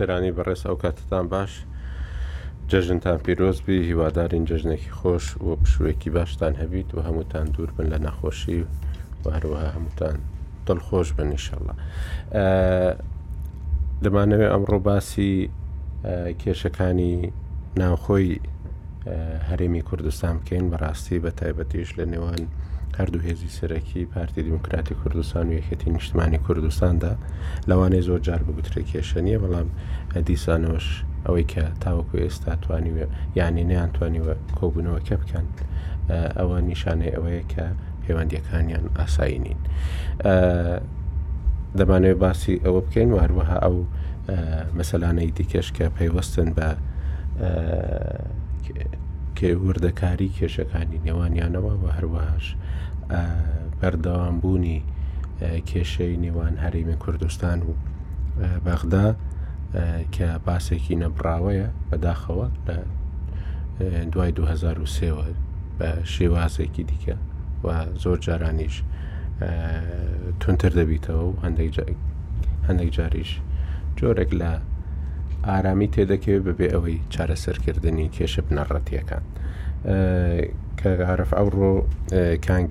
نووسەرانی بەڕێز ئەو کاتتان باش جەژنتان پیرۆزبی هیوادارین جەژنێکی خۆش و پشوێکی باشتان هەبیت و هەمووتان دوور بن لە نەخۆشی و هەروەها هەمووتان دڵخۆش بن نیشەڵە دەمانەوێت ئەمڕۆ باسی کێشەکانی ناوخۆی هەرێمی کوردستان بکەین بەڕاستی بە تایبەتیش لە نێوان هەردوو هێزی سەرەکی پارتی دیموکراتی کوردستان و یەکەتی نیشتمانی کوردستاندا لەوانەیە زۆر جار بگوترێ کێشە نییە بەڵام دیسانەوەش ئەوەی کە تاوەکو ئێستا توانیوە یعنی نیانتوانیوە کۆبوونەوەکە بکەن ئەوە نیشانەی ئەوەیە کە پەیوەندیەکانیان ئاسایی نین دەمانەوێت باسی ئەوە بکەین و هەروەها ئەو مەسەلانەی دیکەش کە پەیوەستن بە کە وردەکاری کێشەکانی نێوانیانەوە و هەروەهاش بەردەوام بوونی کێشەی نێوان هەرێمی کوردستان و بەغدا کە باسێکی نەبراوەیە بەداخەوە لە دوای 2023وە بە شێوازێکی دیکە و زۆر جارانیش تونتر دەبیتەوە و هەندێک هەندێک جاریش جۆرێک لە ئارامی تێدەکەوێت بەبێ ئەوەی چارەسەرکردنی کێشە بنەڕەتیەکان کە عرف ئەوڕۆ کانگ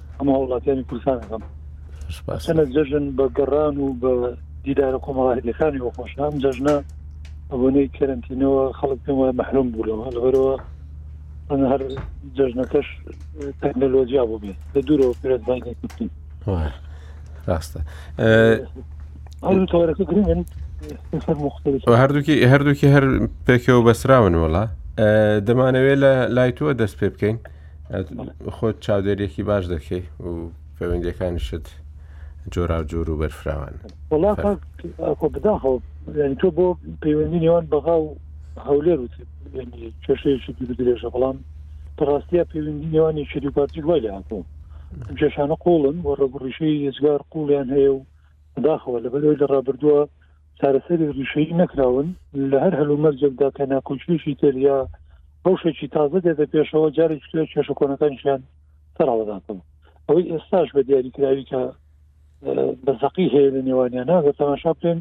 هەموو هاوڵاتیانی کوردستانەکەم سەنە جەژن بە گەڕان و بە دیدارە کۆمەڵایەتەکانی وەخۆشام جەژنە بەبوونەی کەرنتینەوە خەڵک پێم وایە مەحروم بوو لەوە لەبەرەوە ئەن هەر جەژنەکەش تەکنەلۆجیا بوو بێت لە دوورەوە پێت بانگی کوردی ڕاستە هەڵ تۆرەکە گرنگن هەردووکی هەردووکی هەر پێکەوە بەسراون وڵا دەمانەوێت لە لای تۆ دەست پێ بکەین خۆت چاودێرێکی باش دەکەی و پەیوەندەکانیشت جۆرا و جۆر و بەرفراوان خۆ بداخەوە تۆ بۆ پەیوەندی نێوان بەغا و هەولێر و کێشەیەکی دوور درێژە بەڵام بەڕاستە پەیوەندی نێوانی شری پارتی وای لە هاتوو کێشانە قوڵن و ڕەگوڕیشەی هێزگار قوڵیان هەیە و داخەوە لەبەرەوەی لە ڕابردووە چارەسەری ڕیشەیی نەکراون، لە هەر هەلومەرجێکدا کە ناکۆکییەکی تر یا ڕەوشێکی تازە دێتە پێشەوە، جارێکی تر کێشە کۆنەکانیشیان سەرهەڵداتەوە. ئەوەی ئێستاش بە دیاریکراوی کە بە زەقی هەیە لە نێوانیان ناگە تەماشا بکەین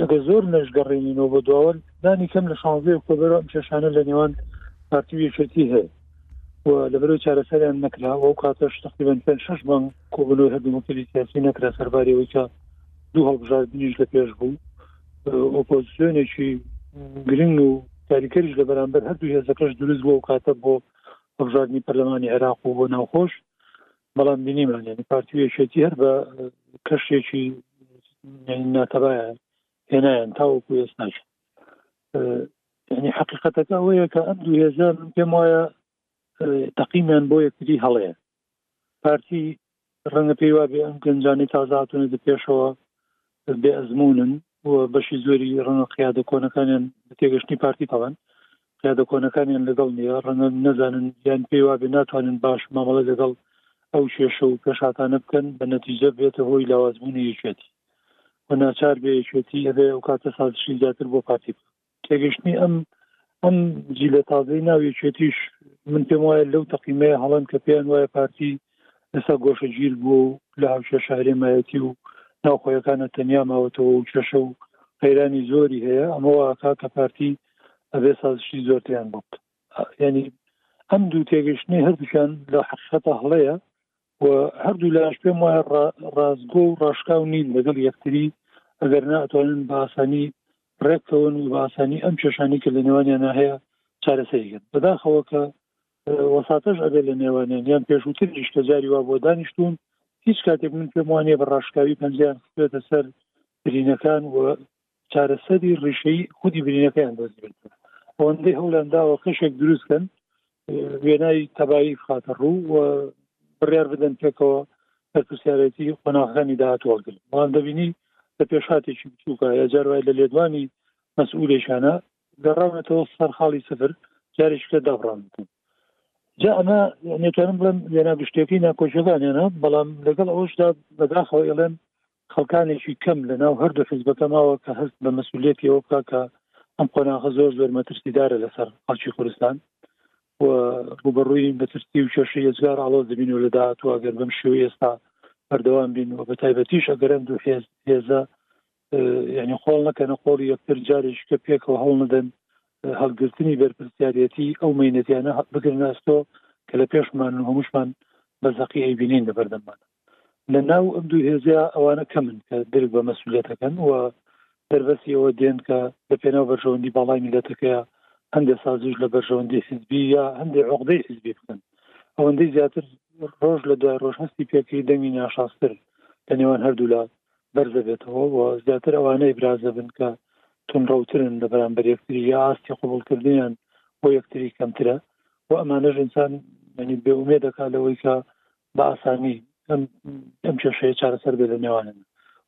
ئەگە زۆر نەشگەڕێنینەوە بە دواوە لانی کەم لە شانزەیە کۆبەرەوە ئەم کێشانە لە نێوان پارتی و یەکێتی هەیە. و لەبەرەوەی چارەسەریان نەکرا ئەو کاتەش تقریبان پێ شش بان کۆبنەوەی هەردوو مەکتبی سیاسی نەکرا سەربارەوەی کە دوو هەڵبژاردنیش لە پێش بوو ئۆپۆزیسیۆنێکی گرنگ و کاریکەریش لە بەرامبەر هەردوو هێزەکەش دروست بۆ کاتە بۆ هەبژاردننی پەرلەمانی عێراق و بۆ ناوخۆش بەڵام بینیمان یعنی پارتیویەکێتی هەر بە کەشێکی ناتەبایە هێنایان تاوەکو ئێستاش یعنی حقیقەتەکە ئەوەیە کە ئەم دوو هێزە من پێم وایە تەقیمیان بۆ یەکتری هەڵەیە پارتی ڕەنگە پێی وابێ ئەم گەنجانی تازاتونێت پێشەوە بێ ئەزمونن و بەشی زۆری ڕەنە قیادە کۆنەکانیان تێگەشتنی پارتی تاوان قیادە کۆنەکانیان لەگەڵ نیە ڕەنگە نەزانن یان پێی وابێ ناتوانن باش مامەڵە لەگەڵ ئەو کێشە و پێشاتانە بکەن بە نەتیجە بێتە هۆی لاوازبوونی یەکێتی و ناچار بێ یەکێتی ئەبێ ئەو کاتە سازشی زیاتر بۆ پارتی تێگەشتنی ئەم ئەم جیلە تازەی ناو یەکێتیش من پێم وایە لەو تەقیمەیە هەڵەن کە پێیان وایە پارتی ئێستا گۆشە گیر بووە و لە هاوشە شارێمایەتی و ناوخۆیەکانە تەنیا ماوەتەوە و کێشە و قەیرانی زۆری هەیە ئەمەوە کا کە پارتی ئەبێ سازشی زۆرتیان بۆ ینی ئەم دوو تێگەشتنی هەردووکیان لە حقیقەتە هەڵەیە و هەردوو لاش پێم وایە ڕاستگۆ و ڕاشکاو نین لەگەڵ یەکتری ئەگەر ناتوانن باسانی ڕێککەون و باسانی ئەم کێشانی کە لە نێوانیانە هەیە چارەسەریگەن بەداخەوە کە وەساتەش ئەبێت لە نێوانیان یان پێشووتریش کە جاری وا بۆ دانیشتون هیچ کاتێک من پێم وانە بە ڕاشکاوی پەنجیان بێتە سەر برینەکان و چارەسەری ڕیشەی خودی برینەکەیان دەست ئەوەندەی هەولیان داوە کەشێک دروستکەن وێنای تەبایی خاتە ڕوو و بڕیار بدەن پێکەوە بەرپسیارەتی قۆناغەکانی داهاتوەگرن بەڵام دەبینی لە پێشاتێکی بچووکە یا جاروای لە لێدوانی مەسئولێکانە گەڕاونەتەوە سەر خاڵی سفر جارێکە دابڕان بکەن جا ئەمە نێتوانم بڵم لێنا گشتێکی ناکۆشەکانیانە بەڵام لەگەڵ ئەوشدا بەداخەوە ئێڵێن خەڵکانێکی کەم لە ناو هەردوو حیزبەکە ماوە کە هەست بە مەسولیەتی ئەوە بکا کە ئەم قۆناغە زۆر زۆر مەترسیدارە لەسەر خەڵکی کوردستان و ڕوبەڕووی مەترسی و کێشە یەجگار ئاڵۆز دەبین و لە داهاتوە گەر بەم شێوەی ئێستا بەردەوام بین و بە تایبەتیش ئەگەرەن دوو حێز هێزە یعنی خۆڵ نەکەنە خۆڵی یەکتر جارێککە پێکەوە هەڵ نەدەن هەڵگرتنی بەرپرسیارەتی ئەو مینەتیانە بگرناستۆ کە لە پێشمان و هەمووشمان بە زەقی ئەیبینین لە بەردەمانە لە ناو ئەم دوو هێزە ئەوانە کەمن کە درک بە مەسوولەتەکەن و دەربەسی ئەوە دێن کە لە پێناو بەرژەوەندی باڵای میلەتەکەیە هەندێ سازش لە بەرژەوەندی حیزبی یا هەندێ عقدەی حیزبی بکەن ئەوەندەی زیاتر ڕۆژ لە دوای ڕۆژ هەستی پێکری دەنگی ناشاستر لە نێوان هەردوولا بەرزە بێتەوە و زیاتر ئەوانەی برازە بن کە تونڕەوترن لە بەرامبەر یەکتری یا ئاستی قوبولکردنیان بۆ یەکتری کەمترە و ئەمانەش ئینسان ینی بێومێ دەکات لەوەی کە بە ئاسانی ئەم کێشەیە چارەسەر بێت لە نێوانەن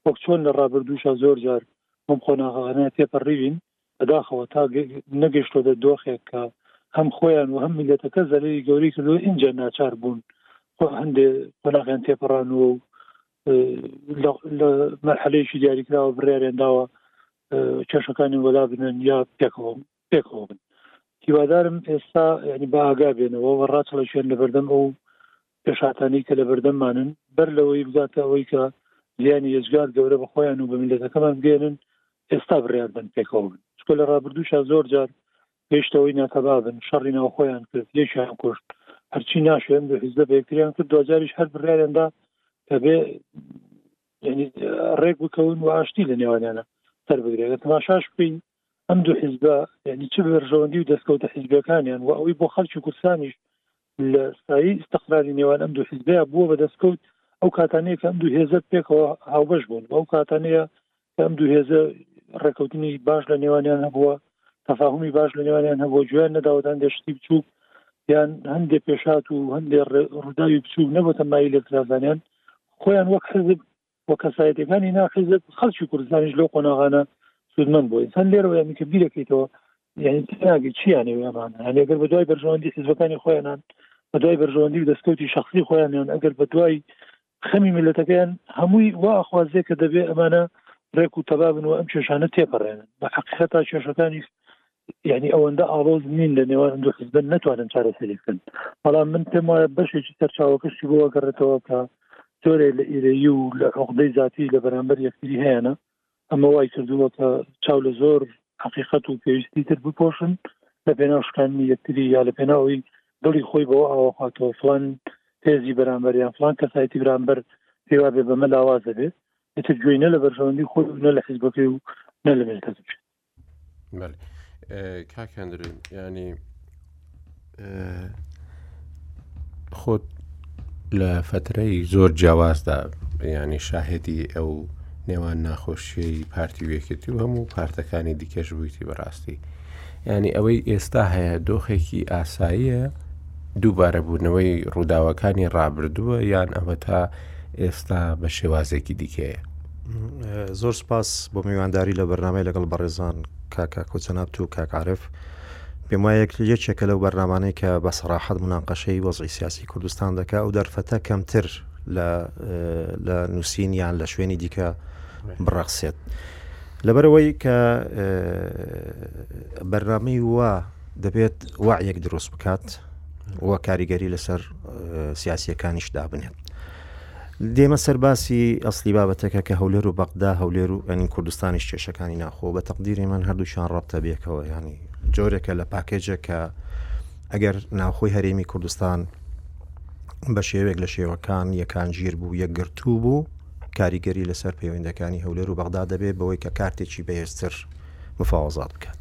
وەک چۆن لە ڕابردووشە زۆر جار بم قۆناغانەیە تێپەڕیوین بەداخەوە تا نەگەشتۆدە دۆخێک کە هەم خۆیان و هەم میلەتەکە زەرری گەوری کردو اینجا ناچار بوون هەندێ قۆناغیان تێپەڕان و لە مەرحەلەیەکی دیاریکراوە بڕیاریان داوە کێشەکانی وەلا بنن یا پێکەوە پێکەوە بن هیوادارم ئێستا ینی بە ئاگا بێنەوە و ڕاچڵەشێن لە بەردەم ئەو پێشاتانی کە لە بەردەممانن بەر لەوەی بگاتە ئەوەی کە زیانی یەجگار گەورە بە خۆیان و بە میلەتەکەمان بگەێنن ئێستا بڕیان بن پێکەوە بن چکە لە ڕابردووشە زۆر جار پێشتەوەی ناتەبابن شەڕی ناوخۆیان کرد یەکیان کوشت هەرچی ناشێن بە حیزە بەکریان کرد دوجاریش هەر بڕیارێندا کە بێ ڕێک بکەون و ئاشتی لە نێوانیانە سەر بگرێت تەماشاش بکەین ئەم دوو حیزبە یعنی چ بەرژەوەندی و دەستکەوتە حیزبەکانیان و ئەوەی بۆ خەڵکی کوردستانیش لە سایی استقراری نێوان ئەم دوو حیزبەیە بووە بە دەستکەوت ئەو کاتانەیە کە ئەم دوو هێزە پێکەوە هاوبەش بوون ئەو کاتانەیە کە ئەم دوو هێزە ڕێکەوتنی باش لە نێوانیان هەبووە تەفاهمی باش لە نێوانیان هەبووە جوێن نەداوەدان دەشتی بچووک یان هەندێک پێشات و هەندێک ڕووداوی بچوو نەبەتە مای لێکرازانیان خۆیان وەک حزب و کەسایەتەکانی ناحیزب خەڵکی کوردستانیش لەو قۆناغانە سودمەند بۆ ئینسان لێرەوە یانی کە بیرەکەیتەوە یعنی تناگە چیانێ ئەمان هەنێگەر بە دوای بەرژەوەندی حزبەکانی خۆیانان بە دوای بەرژەوەندی و دەستکەوتی شخصی خۆیانیان ئەگەر بە دوای خەمی میلەتەکەیان هەمووی وا ئەخوازێ کە دەبێ ئەمانە ڕێک و تەبابن و ئەم کێشانە تێپەڕێنن بە حقیقەتا کێشەکانی یعنی ئەوەندە ئاڵۆز نین لە نێوان هەندوو حزبن نتوانن چارەسەری بکەن بەڵام من پێم وایە بەشێکی سەرچاوەکەشی بۆ گەڕێتەوە کە زۆرێ لە ئیرەیی و لە عقدەی زیاتی لە بەرامبەر یەکتری هەیەە ئەمە وای کردووە کە چاو لە زۆر حقیقت و پێویستی تر بپۆشن لە پێناو شکاننی یەکتری یا لە پێناوەی دڵی خۆی بەوە ئاوەخاتەوە فلان هێزی بەرامبەر یان فلان کەسایەتی برامبەر پێوا بێ بەمە لاواز دەبێت ئیتر گوێینە لە بەرژەوەندی خۆی نە لە حیزبەکەی و نە لە ملکەکەش کاکەندر ینی خۆت لە فترەی زۆر جیاوازدا ینی شاهێتی ئەو نێوان ناخۆشیی پارتی وێکێتی و هەموو پارتەکانی دیکەش بوویتی بەڕاستی ینی ئەوەی ئێستا هەیە دۆخێکی ئاساییە دووبارە بوونەوەی ڕووداوەکانی ڕابردووە یان ئەوە تا ئێستا بە شێوازێکی دیکەیە زۆر سپاس بۆ میوانداری لە بەرنمەی لەگەڵ بەڕێزان کاکە کۆچەنابت و کاکعاعرف پێم وایە یەکێکە لەو بەرنمانەی کە بە سەراحەت مناقەشەی وەزی سیاسی کوردستان دەکە ئەو دەرفەتە کەمتر لە نووسینیان لە شوێنی دیکە بڕەخسێت لەبەرەوەی کە بەرنمەی وا دەبێت وایەک دروست بکات و کاریگەری لەسەر سیاسیەکانیش دابنێت دێمە سەر باسی ئەسڵی بابەتەکە کە هەولێر و بەغدا هەولێر و یانی کوردستانیش کێشەکانی ناخۆ بە تەقدیری من هەردووچیان ڕەبتە بێکەوە ینی جۆرێکە لە پاکێجە کە ئەگەر ناوخۆی هەرێمی کوردستان بە شێوێک لە شێوەکان یەکان ژیر بوو یەکگرتوو بوو کاریگەری لەسەر پەیوەندەکانی هەولێر و بەغدا دەبێت بەوەی کە کارتێکی بەهێزتر مفاوەزات بکات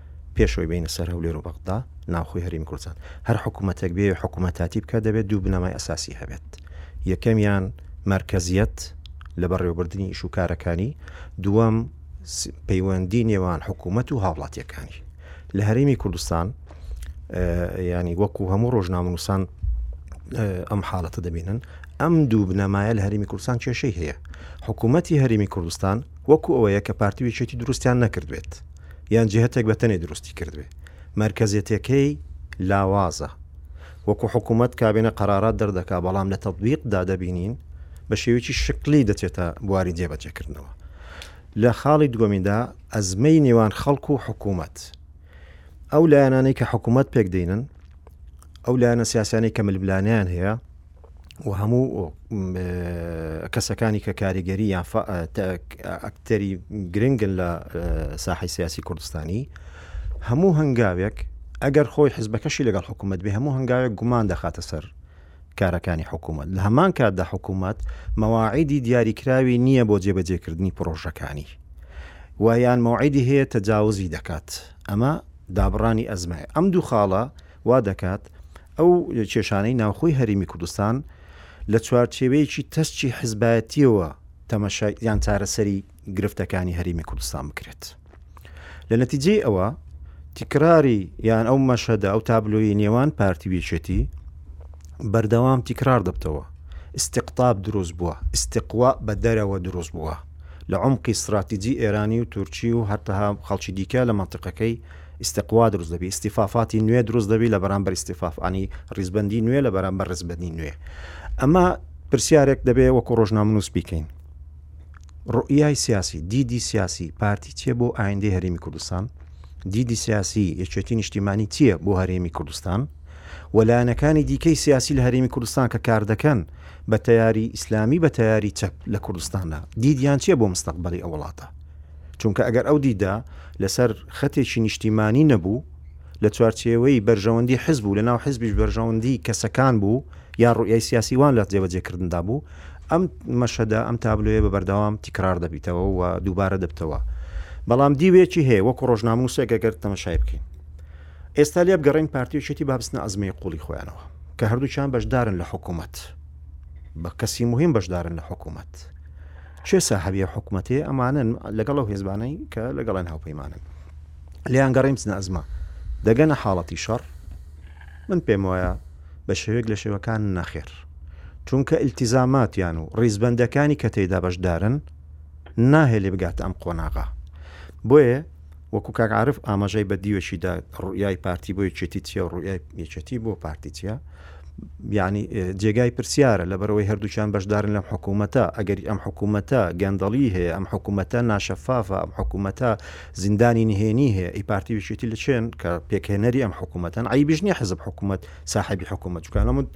پێشەوەی بەینە سەر هەولێر و بەغدا، ناوخۆی هەرێمی کوردستان. هەر حکوومەتێک بیەوێت حکوومەتاتی بکات دەبێت دوو بنەمای ئەساسی هەبێت. یەکەمیان مەرکەزیەت لە بەڕێوەبردنی ئیش و کارەکانی، دووەم پەیوەندی نێوان حکوومەت و هاوڵاتیەکانی. لە هەرێمی کوردستان ینی وەکو هەموو ڕۆژنامەنووسان ئەم حاڵەتە دەبینن ئەم دوو بنەمایە لە هەرمی کوردستان کێشەی هەیە حکوومەتتی هەرمی کوردستان وەکو ئەوەیە کە پارتی وچێتی دروستیان نەکردوێت یان جهتێک بە تەنێ دروستی کردبێ مەرکەزێتەکەی لاوازە وەکو حکومەت کابێنە قەرارات دەردەکا بەڵام لە تەتبیق دا دەبینین بە شێوەیەکی شکلی دەچێتە بواری جێبەجێ کردنەوە لە خاڵی دووەمیدا ئەزمەی نێوان خەڵک و حکومەت ئەو لایەنانەی کە حکومەت پێک دێنن ئەو لایەنە سیاسیانەی کە ململانیان هەیە و هەموو کەسەکانی کە کاریگەری یان ئەکتەری گرنگن لە ساحی سیاسی کوردستانی هەموو هەنگاوێک ئەگەر خۆی حزبەکەشی لەگەڵ حکوومەت بێ هەموو هەنگاوێک گومان دەخاتە سەر کارەکانی حکوومەت لە هەمان کاتدا حکوومەت مەواعیدی دیاریکراوی نییە بۆ جێبەجێکردنی پرۆژەکانی ویان مەوعیدی هەیە تەجاوزی دەکات ئەمە دابڕانی ئەزمای ئەم دوو خاڵە وا دەکات ئەو کێشانەی ناوخۆی هەرێمی کوردستان لە چوارچێوەیەکی تەسکی حزبایەتیەوە تەمەشای یان چارەسەری گرفتەکانی هەرێمی کوردستان بکرێت لە نەتیجەی ئەوە تیکراری یان ئەو مەشەدە ئەو تابلۆی نێوان پارتی وێچێتی بەردەوام تیکرار دەبتەوە استقطاب دروست بووە استقوا بە دەرەوە دروست بووە لە عمقی استراتیجی ئێرانی و تورکی و هەرتەها خەڵکی دیکە لە منطقەکەی ئیستیقوا دروست دەبی ئیستیفافاتی نوێ دروست دەبی لە بەرامبەر ئیستیفاف انی ڕیزبەندی نوێ لە بەرامبەر ڕزبەنی نوێ ئەمە پرسیارێک دەبێ وەکو ڕۆژنامنووس بیکەین ڕئیای سیاسی دیدی سیاسی پارتی چیە بۆ ئایندەی هەرمی کوردستان دیدی سیاسی یەکێتی نیشتیمانی چییە بۆ هەرێمی کوردستان وەلایەنەکانی دیکەی سیاسی لە هەرێمی کوردستان کە کار دەکەن بە تیاری ئیسلامی بە تیاری چەپ لە کوردستاندا دیدیان چییە بۆ مستەقبلی ئەو وڵاتە چونکە ئەگەر ئەو دیدە لەسەر خەتێکی نیشتیمانی نەبوو، لە چوارچێوەی بەرژەوەندی حزب و لەناو حزبیش بەرژەوەندی کەسەکان بوو، یان ڕوئیای سیاسی وان لە جێبەجێکردندا بوو، ئەم مەشهەدە، ئەم تابلۆیە بە بەردەوام تیکرار دەبیتەوە و دووبارە دەبتەوە. بەڵام دیوێکی هەیە، وەکو ڕۆژنامەنووسێک ئەگەر تەمەشای بکەین. ئێستا لێبگەڕێین پارتی و یەکێتی با بچنە ئەزمەی قووڵی خۆیانەوە، کە هەردووکیان بەشدارن لە حکوومەت، بە کەسی موهیم بەشدارن لە حکوومەت، کێ ساحەبی ئەو حکومەتەیە؟ ئەمانەن، لەگەڵ ئەو حیزبانەی کە لەگەڵیان هاوپەیمانن. لێیان گەڕێی بچنە ئەزمە، دەگەنە حاڵەتی شەڕ؟ من پێم وایە بە شێوەیەک لە شێوەکان نەخێر. چونکە ئیلتیزاماتیان و ڕیزبەندەکانی کە تێیدا بەشدارن، ناهێلێ بگاتە ئەم قۆناغە. بۆیە. وەکو کاک عارف ئاماژەی بە دیوێکی دا ڕوئای پارتی بۆ یەکێتی چیە و ڕوئای یەکێتی بۆ پارتی چیە یعنی جێگای پرسیارە لە بەرەوەی هەردووچان بەشدارن لەم حکوومەتە ئەگەری ئەم حکوومەتە گەندەڵی هەیە ئەم حکوومەتە ناشەفافە ئەم حکوومەتە زیندانی نهێنی هەیە ئی پارتی وشێتی لە چێن کە پێکهێنەری ئەم حکوومەتەن ئەی بژنی حزب حکوومەت ساحبی حکوومەت چکانەمت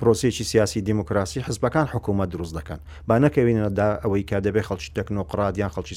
پرۆسێکی سیاسی دیموکراسی حزبەکان حکوومەت دروست دەکەن با نەکەوینەدا ئەوەی کا دەبێ خەڵکی تەکنۆقرات یان خەڵکی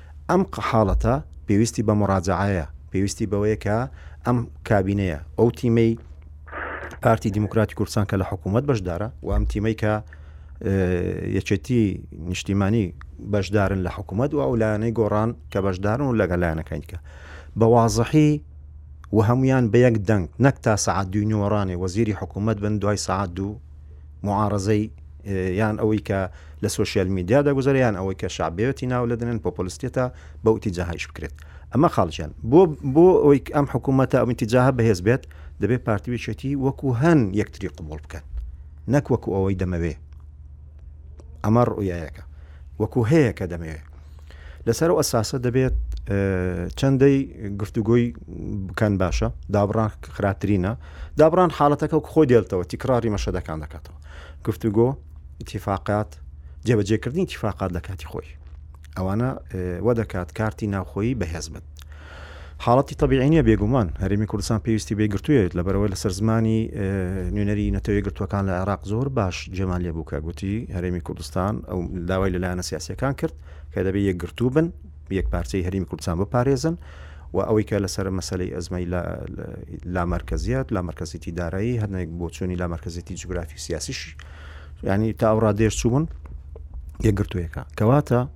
ئەم حاڵەتە پێویستی بە موراجەعەیە، پێویستی بەوەیە کە ئەم کابینەیە، ئەو تیمەی پارتی دیموکراتی کوردستان کە لە حکوومەت بەشدارە و ئەم تیمەی کە یەکێتی نیشتیمانی بەشدارن لە حکوومەت و ئەو لایەنەی گۆڕان کە بەشدارن و لەگە لایەنەکەین کە بە وازحی و هەمویان بە یەک دەنگ نەک تا سعات دوی نیوەڕانێ وەزیری حکوومەت بن دوای سعات دوو موعارەزەی یان ئەوەی کە لە سۆشیال میدیا دەگوزەرێ یان ئەوەی کە شعبێتی ناو لە دەنێن پۆپۆلیستێتە بەو تیجاهایش بکرێت ئەمە خاڵکیان بۆ بۆ ئەوەی ئەم حکوومەتە ئەم تیجاهە بەهێز بێت دەبێت پارتیویچێتی وەکو هەن یەکتری قوبول بکەن نەک وەکو ئەوەی دەمەوێ ئەمە ڕویایەکە وەکو هەیە کە دەمەوێت لەسەر و ئەساسە دەبێت چەندەی گفتوگۆی بکەن باشە دابڕان خراپترینە دابڕان حاڵەتەکە و خۆی دێتەوە تیکراری مەشەدەکان دەکاتەوە گفتوگۆ تیفاقات جێبەجێکردنی تیفاقات لە کاتی خۆی ئەوانە وە دەکات کارتی ناوخۆی بەهێز بێت حاڵەتی تەبیعی نییە بێگومان هەرێمی کوردستان پێویستی بە یەکگرتوویەت لەبەرەوەی لەسەر زمانی نوێنەری نەتەوە یەکگرتووەکان لە عێراق زۆر باش جێمان لێ بوو کە گوتی هەرێمی کوردستان ئەو داوای لەلایەنە سیاسیەکان کرد کە دەبێت یەکگرتوو بن یەک پارچەی هەرێمی کوردستان بپارێزن و ئەوەی کە لەسەر مەسلەی ئەزمەی لا مەرکزیت لا مەرکزیتی دارایی هەرنێک بۆچوونی لا مەرکزیتی جوگرافی سیاسیش ینی تا ئەو ڕادێش چوون یەکگرتوویەکە کەواتە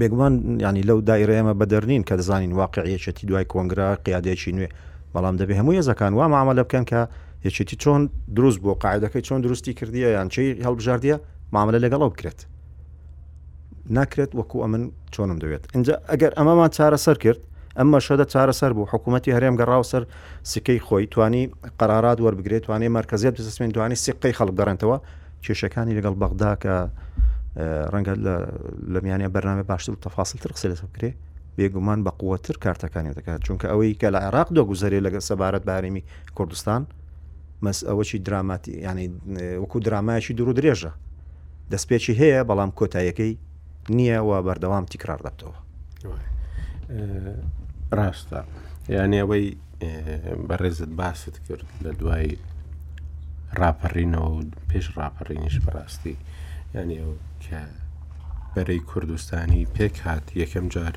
بێگومان ینی لەو دایرەیەمە بەدەر نین کە دەزانین واقعیەتی دوای کۆنگرا قیادێکی نوێ بەڵام دەبێ هەموو یەزەکان وا مامەلە بکەن کە یەکێتی چۆن دروست بۆ قاعدەکەی چۆن دروستی کردیە یان چی هەڵبژاردیە مامەلە لەگەڵ ئەو بکرێت ناکرێت وەکو ئەمن چۆنم دەوێت اینجا ئەگەر ئەمەمان چارەسەر کرد ئەم مەشەدە چارەسەر بوو حکوومەتتی هەرێم گەڕاو سەر سکەی خۆی توانی قەرارات وەربگرێت توانێ مرکزیت بسمێن دوانی سقەی خەڵک دەڕێنەوە کێشەکانی لەگەڵ بەغدا کە ڕەنگە لە میانە بەرنامە باشتر و تەفاسلتر قسە لەسە بکرێ بێگومان بە قووەتر کارتەکانی دەکات چونکە ئەوەی کە لە عێراق دەگوزارێ لەگە سەبارەت بارێمی کوردستان مەس ئەوەی دراماتی ینی وەکو درامایکی دوور و درێژە دەستپێکی هەیە بەڵام کۆتایەکەی نییە و بەردەوام تیکرار دەبتەوە ڕاستە یانەوەی بەڕێزت باست کرد لە دوای ڕاپەڕینەوە پێش ڕاپەڕینیش بەڕاستی ینی ئەو کە بەرەی کوردستانی پێک هاات یەکەم جار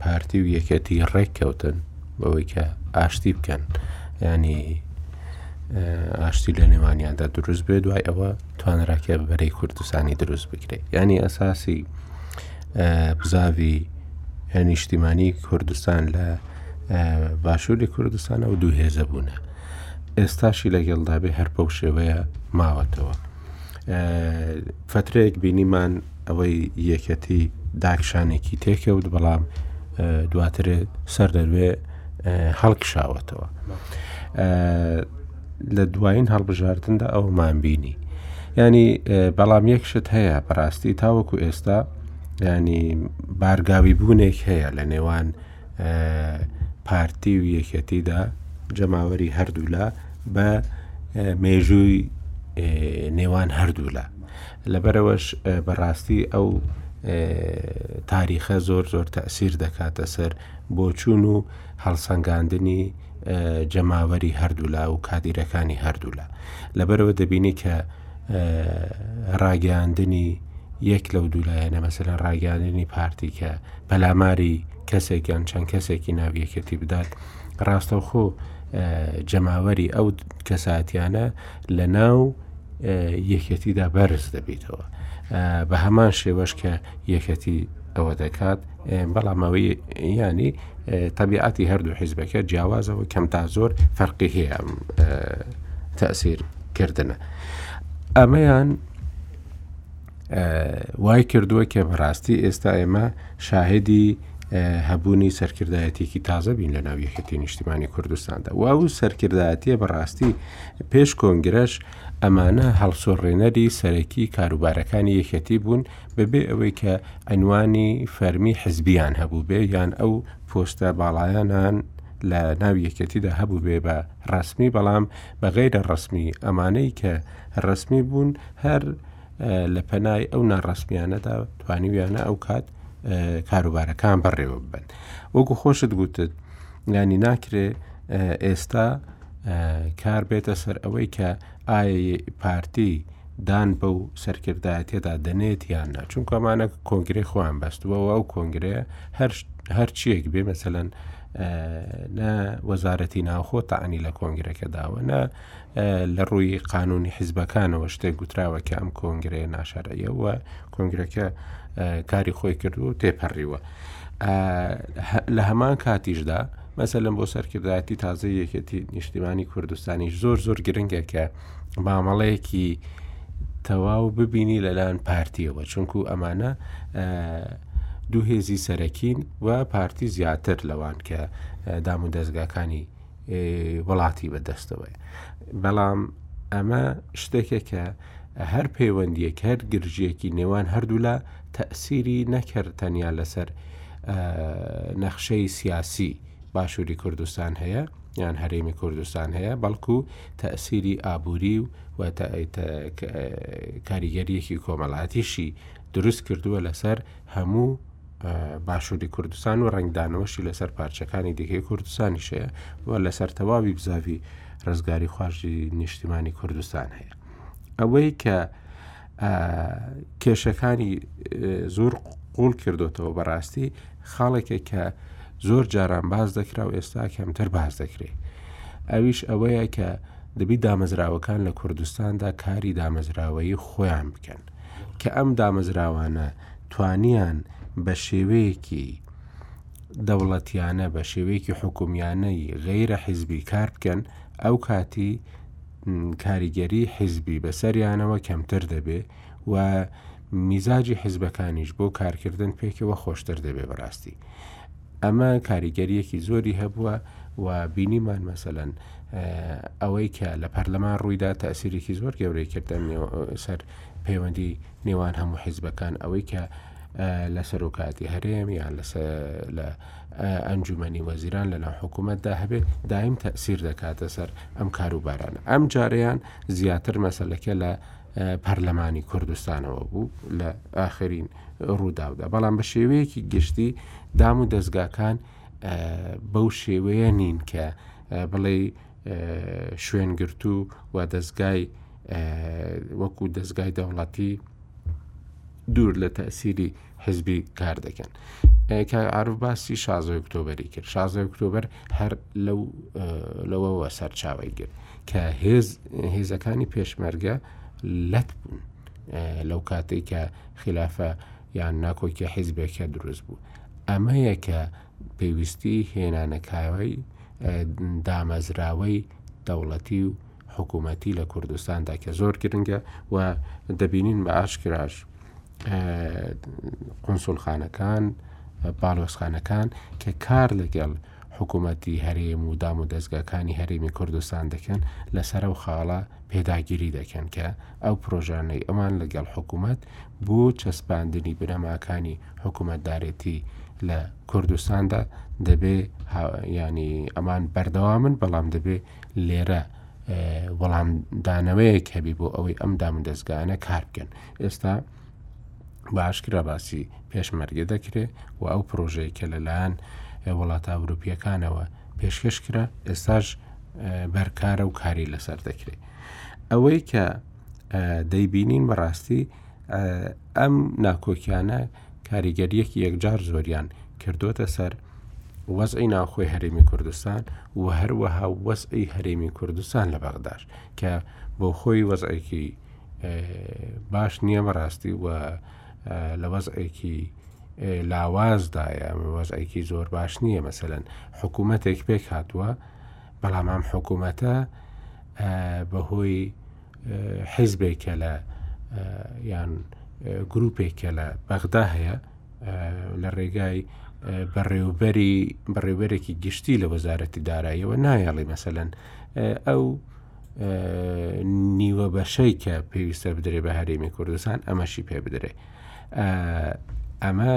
پارتی و یەکەتی ڕێککەوتن بەوەی کە ئاشتی بکەن ینی ئاشتی لە نێوانیاندا دروست بێ دوای ئەوە توانراکە بەرەی کوردستانی دروست بکرێت ینی ئەساسی بزاڤی نیشتیمانی کوردستان لە باشووری کوردستانە و دوو هێزە بوونە ئێستاشی لەگەڵدابێ هەر پەو شێوەیە ماوەتەوە فترەیەک بینیمان ئەوەی یەکەتی داکشانێکی تێکەوت بەڵام دواترێ سەر دەروێ هەڵکشاوەتەوە لە دوایین هەڵبژاردندا ئەومان بینی ینی بەڵام یەک شت هەیە بەڕاستی تاوەکو ئێستا ینی بارگاوی بوونێک هەیە لە نێوان پارتی و یەکەتیدا جەماوەری هەردوولا بە مێژووی نێوان هەردوولا لەبەرەوەش بەڕاستی ئەو تاریخە زۆر زۆر تەسیر دەکاتە سەر بۆچوون و هەڵسەنگاندنی جەماوەری هەردوولا و کادیرەکانی هەردوولا لەبەرەوە دەبینی کە ڕاگەاندنی یەک لەو دوولایەنە مەسەلا ڕاگەاندنی پارتی کە پەلاماری کەسێکیان چەند کەسێکی ناویەکێتی بدات ڕاستەوخۆ جەماوەری ئەو کەساتیانە لە ناو یەکێتیدا بەرز دەبیتەوە بە هەمان شێوەش کە یەکەتی ئەوە دەکات بەڵام ئەوەی ینی تەبیعەتی هەردوو حیزبەکە جیاوازەوە کەم تا زۆر فەرقی هەیە تەسیر کردنە ئەمەیان وای کردووە کە بەڕاستی ئێستا ئێمە شاهدی هەبوونی سەرکردایەتێکی تازە بین لە ناو یەکەتی نیشتیمانی کوردستاندا و ئەو سەرکردایەتە بەڕاستی پێش کۆنگرەش ئەمانە هەڵسۆڕێنەری سەرەکی کاروبارەکانی یەکەتی بوون بەبێ ئەوەی کە عەنوانی فەرمی حزبیان هەبووبێ یان ئەو پۆستە باڵایانان لە ناو یەکێتیدا هەبووبێ بە ڕسمی بەڵام بە غیرە ڕسمی ئەمانەی کە ڕسمی بوون هەر لە پەنای ئەو ناڕسمیانەدا توانیویانە ئەو کات کاروبارەکان بەڕێوە ببن وەکو خۆشت گوتت ینی ناکرێ ئێستا کار بێتە سەر ئەوەی کە ئایا یە ی پارتی دان بەو سەرکردایەتیەدا دەنێت یان نا چونکە ئەمانە کۆنگرەی خۆیان بەستبەوە ئەو کۆنگرەیە هەرچیەک بێ مەسەەن نە وەزارەتی ناوخۆ تەعنی لە کۆنگرەکە داوە نە لە ڕووی قانونی حیزبەکانەوە شتێک گوتراوە کە ئەم کۆنگرێ ناشارەیەوە کۆنگرەکە کاری خۆی کرد و تێپەڕیوە لە هەمان کاتیشدا مەسەلەن بۆ سەرکردایەتی تازەی یەکێتی نیشتیمانی کوردستانیش زۆر زۆر گرنگە کە مامەڵەیەکی تەواو ببینی لەلایەن پارتیەوە چونکو ئەمانە دوو هێزی سەرەکین و پارتی زیاتر لەوان کە دام و دەستگاکانی وڵاتی بەدەستەوەی بەڵام ئەمە شتێکێکە هەر پەیوەندیەک هەر گرژیەکی نێوان هەردوولا تەئسیری نەکەر تەنیا لەسەر نەخشەی سیاسی باشووری کوردستان هەیە یان هەرێمی کوردستان هەیە بەڵکو تەئسیری ئابووری و و کاریگەریەکی کۆمەڵاتیشی دروست کردووە لەسەر هەموو باشووری کوردستان و ڕنگدانەوەشی لەسەر پارچەکانی دیکەی کوردستانی شەیە و لەسەر تەواوی بزاوی ڕزگاری خوۆشی نیشتیمانی کوردستان هەیە ئەوەی کە کێشەکانی زۆر قوڵ کردوتەوە بەڕاستی خاڵێکە کە زۆر جاران باز دەکرا و ئێستا کەمتر باز دەکرێت ئەویش ئەوەیە کە دەبی دامەزراوەکان لە کوردستاندا کاری دامەزراوەیی خۆیان بکەن کە ئەم دامەزراوانە توانیان بە شێوەیەکی دەوڵەتیانە بە شێوەیەکی حکومیانەی غەیرە حیزبی کار بکەن ئەو کاتی کاریگەری حیزبی بەسەریانەوە کەمتر دەبێ و میزاجی حیزبەکانیش بۆ کارکردن پێکەوە خۆشتر دەبێ بەڕاستی ئەمە کاریگەریەکی زۆری هەبووە و بینیمان مەسەەن ئەوەی کە لە پەرلەمان ڕوویدا تاسیرێکی زۆر گەورەی کردن سەر پەیوەندی نێوان هەموو حیزبەکان ئەوەی کە لە سەرۆکاتی هەرێم یان لە ئەنجومنی وەزیران لەناو حکوومەتدا هەبێت دایم تەسیر دەکاتە سەر ئەم کاروبارانە ئەم جارەیان زیاتر مەسلەکە لە پەرلەمانی کوردستانەوە بوو لە ئاخرین ڕووداودا بەڵام بە شێوەیەکی گشتی دام و دەستگاکان بەو شێوەیە نین کە بڵێ شوێنگرتو و دەستگای وەکو دەستگای دەوڵەتی دوور لە تەسیری حزبی کار دەکەن کاعاعرف باسی شازۆی کتۆبەری کرد شازۆی کتۆبەر هەر لەو لەوەوە سەرچاوی گرت کە هێز هێزەکانی پێشمەرگە لەت بوون لەو کاتێک کە خلافە یان ناکۆکی حیزبێکە دروست بوو ئەمەیە کە پێویستی هێنانەکاوی دامەزراوەی دەوڵەتی و حکوومەتی لە کوردستاندا کە زۆر گرنگە و دەبینین بە ئاشکراش قنسولخانەکان باڵۆسخانەکان کە کار لەگەڵ حکوومەتی هەرێم و دام و دەستگاکانی هەرێمی کوردستان دەکەن لەسەر و خاڵە پێداگیری دەکەن کە ئەو پرۆژانەی ئەمان لەگەڵ حکوومەت بۆ چەسپاندنی بنەماکانی حکوومەتدارێتی لە کوردستاندا دەبێ ینی ئەمان بەردەوامن بەڵام دەبێ لێرە وەڵام دانەوەیەک هەبی بۆ ئەوەی ئەم دام دەستگانە کار بکەن ئێستا باشکرا باسی پێشمەرگە دەکرێت و ئەو پرۆژەیە کە لەلایەن وڵاتە ئەوروپیەکانەوە پێشکەش کرا ئێستاش بەرکارە و کاری لەسەر دەکرێت ئەوەی کە دەیبینین بەڕاستی ئەم ناکۆکیانە کاریگەرییەکی یەکجار زۆریان کردووەتە سەر وەزعی ناوخۆی هەرێمی کوردستان و هەروەها وەزعی هەرێمی کوردستان لە بەغداش کە بۆ خۆی وەزعێکی باش نییە بەڕاستی و لە وەزعێکی لاوازدایە وەزعێکی زۆر باش نییە مەسەەن حکوومەتێک پێک هاتووە بەڵام ئەم حکوومەتە بەهۆی حیزبێک کە لە یان گروپێک کە لە بەغدا هەیە لە ڕێگای بەڕێوبەری بەڕێوبەرێکی گشتی لە وەزارەتی داراییەوە نایەڵی مەسەەن ئەو نیوە بەشەی کە پێویستە بدرێ بە هەرێمی کوردستان ئەمەشی پێ بدرێ ئەمە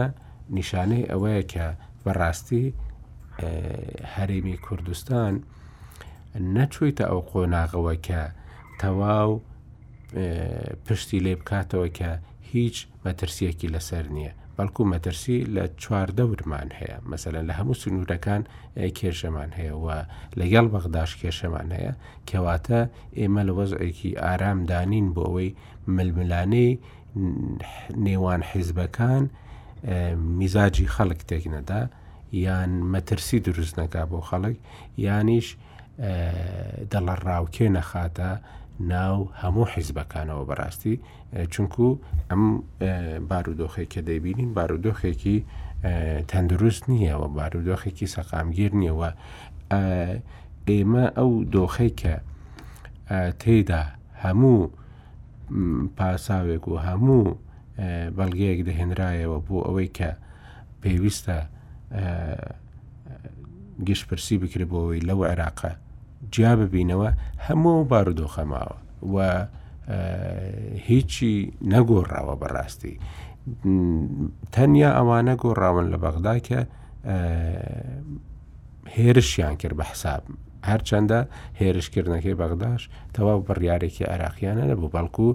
نیشانەی ئەوەیە کە بەڕاستی هەرێمی کوردستان نەچوویتە ئەو قۆناغەوە کە تەواو پشتی لێ بکاتەوە کە هیچ مەترسیەکی لەسەر نییە بەڵکو مەترسی لە چواردەورمان هەیە مەسەن لە هەموو سنوورەکان کێشەمان هەیە و لەگەڵ بەغداش کێشەمان هەیە کەواتە ئێمە لە وەزعێکی ئارامدانین بۆ ئەوەی ململانەی نێوان حیزبەکان میزاجی خەڵک تێک نەدا یان مەترسی دروست نەکا بۆ خەڵک یانیش دەڵە ڕاوکێ نەخاتە ناو هەموو حیزبەکانەوە بەڕاستی چونکو ئەم بارودۆخی کە دەیبینین بارودۆخێکی تەندروست نییە و بارودۆخێکی سەقامگیر نییەوە ئێمە ئەو دۆخی کە تێدا هەموو پاساوێک و هەموو بەڵگەیەک دەهێنرایەوە بۆ ئەوەی کە پێویستە گشتپرسی بکرێت بۆەوەی لەو عێراقە جیا ببینەوە هەموو و بارودۆخە ماوە و هیچی نەگۆڕاوە بەڕاستی تەنیا ئەوانە گۆڕاون لە بەغدا کە هێرشیان کرد بە حساب هەرچەندە هێرشکردنەکەی بەغداش تەواو بڕیارێکی عراقییانە نەبوو بەڵکو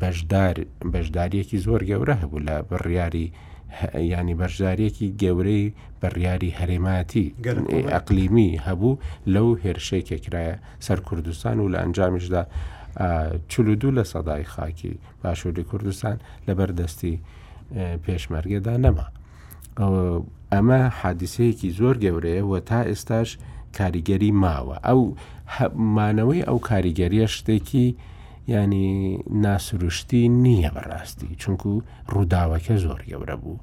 بەشدار بەشداریەکی زۆر گەورە هەبوو لە بڕیاری یانی بەشداریەکی گەورەی بڕیاری هەرێمایەتی ئەقلیمی هەبوو لەو هێرشەی کەکرایە سەر کوردستان و لە ئەنجامیشدا چلو دوو لە سەدای خاکی باشووری کوردستان لەبەر دەستی پێشمەرگەدا نەما ئەمە حادیسەیەکی زۆر گەورەیە و تا ئێستاش کاریگەری ماوە ئەو مانەوەی ئەو کاریگەریە شتێکی یانی ناسروشتی نییە بەڕاستی چونکو ڕووداوەکە زۆر گەورە بوو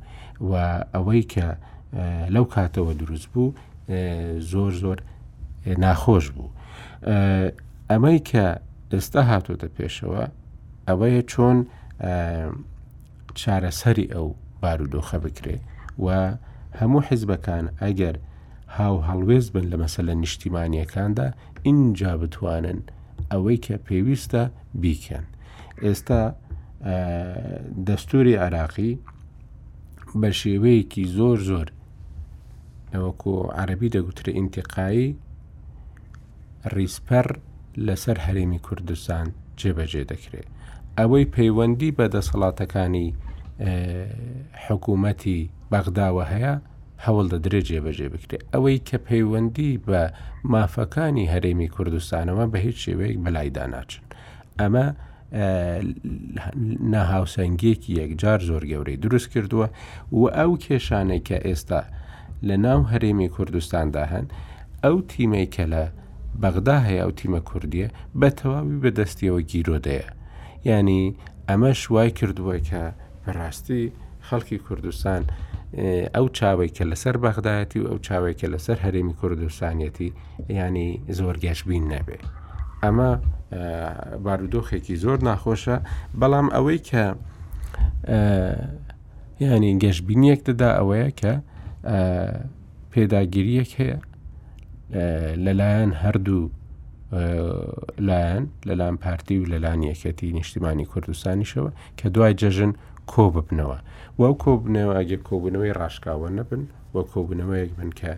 و ئەوەی کە لەو کاتەوە دروست بوو زۆر زۆر ناخۆش بوو ئەمەی کە ئێستا هاتۆتە پێشەوە ئەوەیە چۆن چارەسەری ئەو بارودۆخە بکرێ و هەموو حیزبەکان ئەگەر هاو هەڵوێز بن لە مەسە لە نیشتیمانیەکاندا ئینجا بتوانن ئەوەی کە پێویستە بیکەن ئێستا دەستوری عراقی بە شێوەیەکی زۆر زۆر ئەوەکو عەربی دەگوترە ئینتقایی ڕیسپەر لەسەر هەرێمی کوردستان جێبەجێ دەکرێت ئەوەی پەیوەندی بە دەسەڵاتەکانی حکوومەتی بەغداوە هەیە هەوڵدەدرێت جێبەجێ بکرێت. ئەوەی کە پەیوەندی بە مافەکانی هەرێمی کوردستانەوە بە هیچ شێوەیەک بەلایدا ناچن. ئەمە ناهاوسەنگیەکی یەکجار زۆر گەورەی دروست کردووە و ئەو کێشانەی کە ئێستا لە ناو هەرێمی کوردستاندا هەن ئەو تیمەی کە لە بەغدا هەیە ئەو تیمە کوردیە بە تەواوی بەدەستیەوە گیرۆدەیە ینی ئەمەش وای کردووە کە بەڕاستی خەڵکی کوردستان ئەو چاوی کە لەسەر بەغدایەتی و ئەو چاوی کە لەسەر هەرێمی کوردستانیەتی ینی زۆر گەشببین نەبێ ئەمە بارودۆخێکی زۆر ناخۆشە بەڵام ئەوەی کە ینی گەشببینیەک دەدا ئەوەیە کە پێداگیریەک هەیە لەلایەن هەردوو لایەن لەلام پارتی و لەلان یەکەتی نیشتیمانی کوردستانیشەوە کە دوای جەژن کۆ ببنەوە و ئەو کۆبنەوە ئەگەر کۆبوونەوەی ڕاشکاوە نەبن و کۆبنەوەیەک بن کە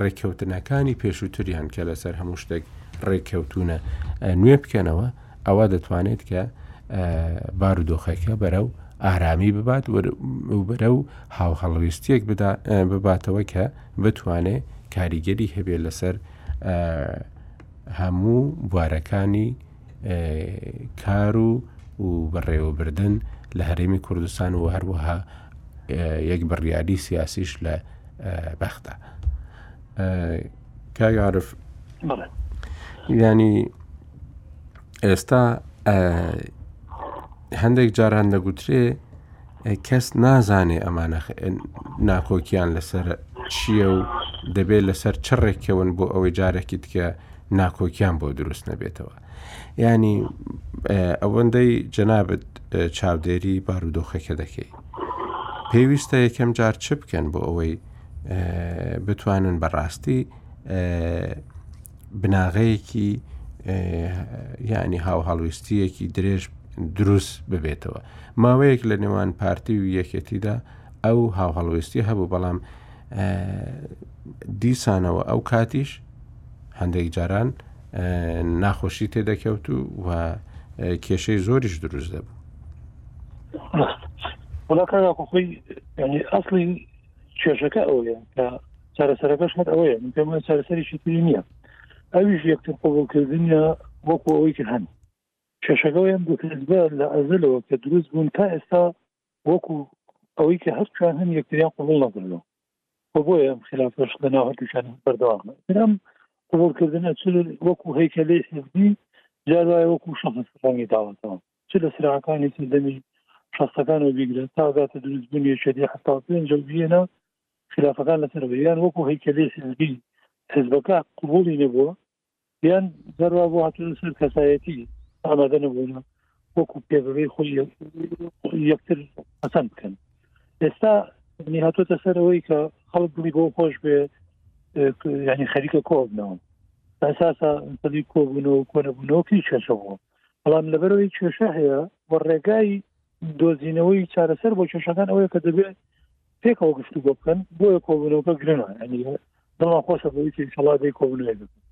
ڕێککەوتنەکانی پێشووتریان کە لەسەر هەموو شتێک ڕێککەوتونە نوێ بکەنەوە ئەوە دەتوانێت کە بارودۆخەکە بەرە و ئارامی ببات بەرە و هاوهڵویستیەک بباتەوە کە بتوانێ کاریگەری هەبێت لەسەر هەموو بوارەکانی کار و و بەڕێوەبردن لە هەرێمی کوردستان و هەروەها یەک بڕیاری سیاسیش لە بەخدا کاگەعاعرف ینی ئێستا هەندێک جاران دەگوترێ کەس نازانێ ئەمانە ناکۆکیان لەسەر چییە و دەبێت لەسەر چڕێکەون بۆ ئەوەی جارێکی تکە ناکۆکیان بۆ دروست نەبێتەوە ینی ئەوەندەی جەنابەت چاودێری بارودۆخەکە دەکەی پێویستە یەکەم جار چ بکەن بۆ ئەوەی بتوانن بەڕاستی بناغەیەکی یعنی هاو هەڵویستیەکی درێژ دروست ببێتەوە ماوەیەک لە نێوان پارتی و یەکێتیدا ئەو هاو هەڵویستی هەبوو بەڵام دیسانەوە ئەو کاتیش هەندێک جاران ناخۆشی تێدەکەوت و و کێشەی زۆریش دروست دەبوو خۆی ینی ئەاصلی کێشەکە ئەوەیە کە چارەسەرەکەش هەر ئەوەیە من پێم چارەسەریشی تری نییە ئەویش یەکتر قوبولکردنیە وەکو ئەوەی کە هەن کێشەکەەوەیان دوترزبە لە ئەزلەوە کە دروست بوون تا ئێستا وەکو ئەوەی کە هەردووکیان هەن یەکتریان قبوڵ نەکردو و بۆیە ئەم خلافەش لە ناو هەردووکیان بەردەوامە ئەم قبوڵکردنە چ وەکو هەیکەلی حزبی جار وایە وەکو شخص ڕەنگی داوەتەوە چ لە سراعەکانی سەردەمی شخصەکان و بیگرە تاگاتە دروست بوون یەکێتی حتا پێنج و بیێنە خلافەکان لەسەر یان وەکو هەیکەلی حزبی حزبەکە قبوڵی نەبووە یان دەروا بۆ هاتن سەر کەسایەتی ئامادە نەبوون وەکو پێبڕی خۆی یەکتر ئەسەند بکەن ئێستا نی هاتۆتە سەرەوەی کە خەڵک بڵی بۆ خۆش بێ ینی خەریکە کۆبنەوە ئەساسا سەدی کۆبوونەوە کۆنەبوونەوە پێی کێشە بووە بەڵام لەبەرەوەی کێشە هەیە و ڕێگای دۆزینەوەی چارەسەر بۆ کێشەکان ئەوەیە کە دەبێت پێکەوە گفتوگۆ بکەن بۆیە کۆبوونەوەکە گرنگە یعنی دڵمان خۆشە بۆی کە ئینشەڵا دەی کۆبوونەوەی بکەن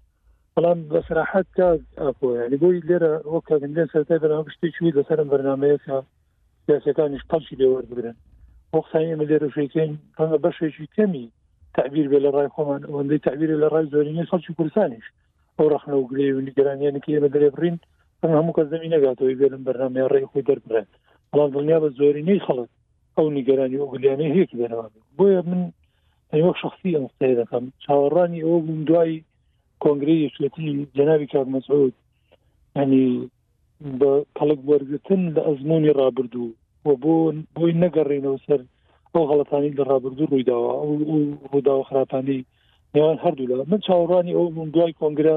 بەڵام بە سراحەت کا ئاپۆ یعنی بۆی لێرە وەک کاگندێن سەرەتای بەرنامە شتێکی وی لەسەر ئەم بەرنمەیە کە سیاسەکانیش قەلشی لێ وەربگرن بۆ قسانی ئێمە لێرە شێکەین ڕەنگە بەشێکی کەمی تعبیر بێ لە ڕای خۆمان ئەوەندەی تعبیر لە ڕای زۆرینەی خەڵکی کوردستانیش ئەو ڕخنە و گرێ و نیگەرانیانەکە ئێمە دەرێ بڕین ئەم هەموو کەس دەمی نەگاتەوەی بێ لەم بەرنامەیە ڕێی خۆی دەربڕێت بەڵام دڵنیا بە زۆرینەی خەڵک ئەو نیگەرانی ئۆگلیانە هەیەکی بەرەوە بۆیە من وەک شخصی ئەم قسەیە دەکەم چاوەڕانی ئەوە بووم دوای کۆنگری یەکێتی جەنابی کاک مەسعود ینی بە کەڵک وەرگتن لە ئەزمموی ڕابردوو و بۆ بۆی نەگەڕێنەوە سەر ئەو غڵەتانی لە ڕابردوو ڕوویداوە ئەو ڕووداوە خراپانی نێوان هەردوولا من چاوەڕانی ئەو بووم دوای کۆنگرە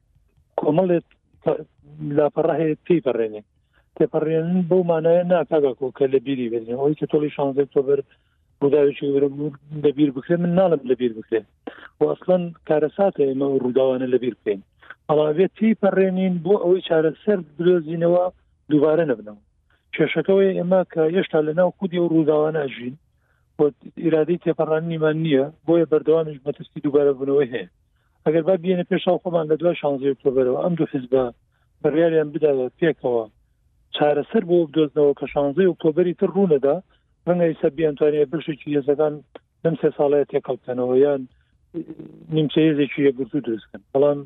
کۆمەڵێت لاپەڕە هەیە پێی پەڕێنێ تێپەڕێن بەو مانایە ناکاگەکۆ کە لە بیری بێنێ ئەوی کە تۆڵی شانزێک تۆبەر ڕووداوێکی گەورە بوو لەبیر بکرێ من ناڵم لەبیر بکرێ واستڵەن کارەساتە ئێمە و ڕووداوانە لەبیر بکەین ئەڵاوێت تی پەڕێنین بۆ ئەوەی چارەسەر بدۆزینەوە دووبارە نەبنەوە کێشەکەەوەی ئێمە کە هێشتا لە ناو خودی و ڕووداوانە ژین ئیرادەی تێپەڕاننیمان نییە بۆیە بەردەوامیش مەترسی دووبارە بوونەوەی هەیە ئەگەر با بێنە پێشاو خۆمان لە دوای شانزی ئۆکتۆبرەوە ئەم دوو حزبە بڕیاریان بداوە پێکەوە چارەسەر بۆ بدۆزنەوە کە شانزی ئۆکتۆبری تر ڕوونەدا ڕەنگە ئیسا بیانتوانێت بەشێکی هێزەکان لەم سێ ساڵەیە تێکەڵکەنەوە یان نیمچە هێزێکی یەکگرتو دروستکەن بەڵام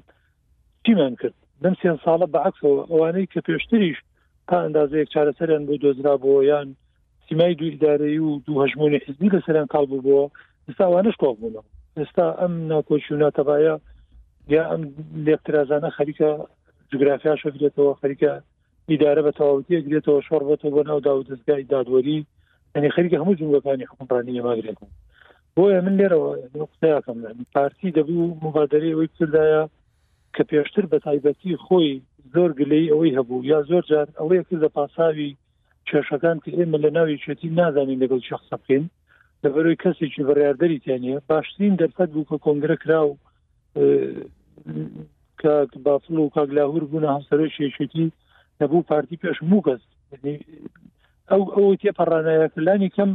چیمان کرد لەم سێن ساڵە بەعکسەوە ئەوانەی کە پێشتریش تا ئەندازەیەک چارەسەریان بۆ دۆزرا بۆ یان سیمای دوو ئیدارەیی و دوو هەژمونی حزبی لە سەریان کاڵ بووەوە ئستا ئەوانش کۆڵ بوونەوە ئێستا ئەم ناکۆکی و ناتەبایە یا ئەم لێکترازانە خەریکە جوگرافیاشە بێتەوە خەریکە ئیدارە بە تەواوتی گرێتەوە شۆڕ بێتەوە بۆ ناو داو دەستگای دادوەری ئەنی خەریکە هەموو جملەکانی حکومڕانی ئێماگرێت بۆیە من لێرەوە قسەکەم پارتی دەبوو مبادری ئەوەی کردایە کە پێشتر بە تایبەتی خۆی زۆر گلەی ئەوەی هەبوو یا زۆر جار ئەوەیە کردە پاساوی کێشەکان کە ئێمە لە ناو یەکێتی نازانین لەگەڵ چی قسە بکەین لەبەرەوەی کەسێکی بڕاردەری تێنە باشترین دەرفەت بوو کە کۆنگرە کرا و کاک بافڵ و کاک لاهور بوون هەمسەرۆکی یەکێتی نەبوو پارتی پێش موو کەس ئەو ئەو تێپەڕانایە کلانی کەم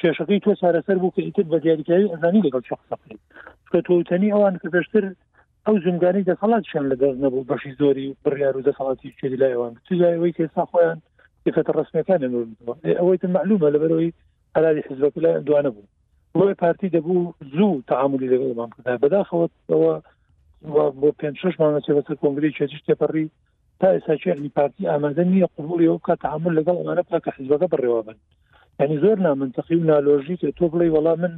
کێشەکەی تۆ چارەسەر بوو کە ئیتر بە دیاریکراوی ئەزانی لەگەڵ شخصەکەی کە تۆتەنی ئەوان کە پێشتر ئەو جومگانی دەسەڵاتشان لە دەست نەبوو بەشی زۆری بڕیار و دەسەڵاتی چێری لای ئەوان بتوای ئەوەی کێسا خۆیان یفەتە ڕسمەکانی نوردوە ئەوەی تر معلومە لەبەرەوەی هەراری حزبەکە لایەن دوانە بوو بۆی پارتی دەبوو زوو تعاملی لەگەڵمان کرد بەداخەوە ئەوە بۆ پێ شش مانەچێ بەسەر کۆنگری چێتیش تێپەڕی تا ئێساچێنی پارتی ئامادە نییە قوبولی ئەو کا تعامل لەگەڵ ئەمانە پاکە حزبەکە بڕێوە بن ینی زۆر نامنتەقی و نالۆژیکە تۆ بڵێ وەڵام من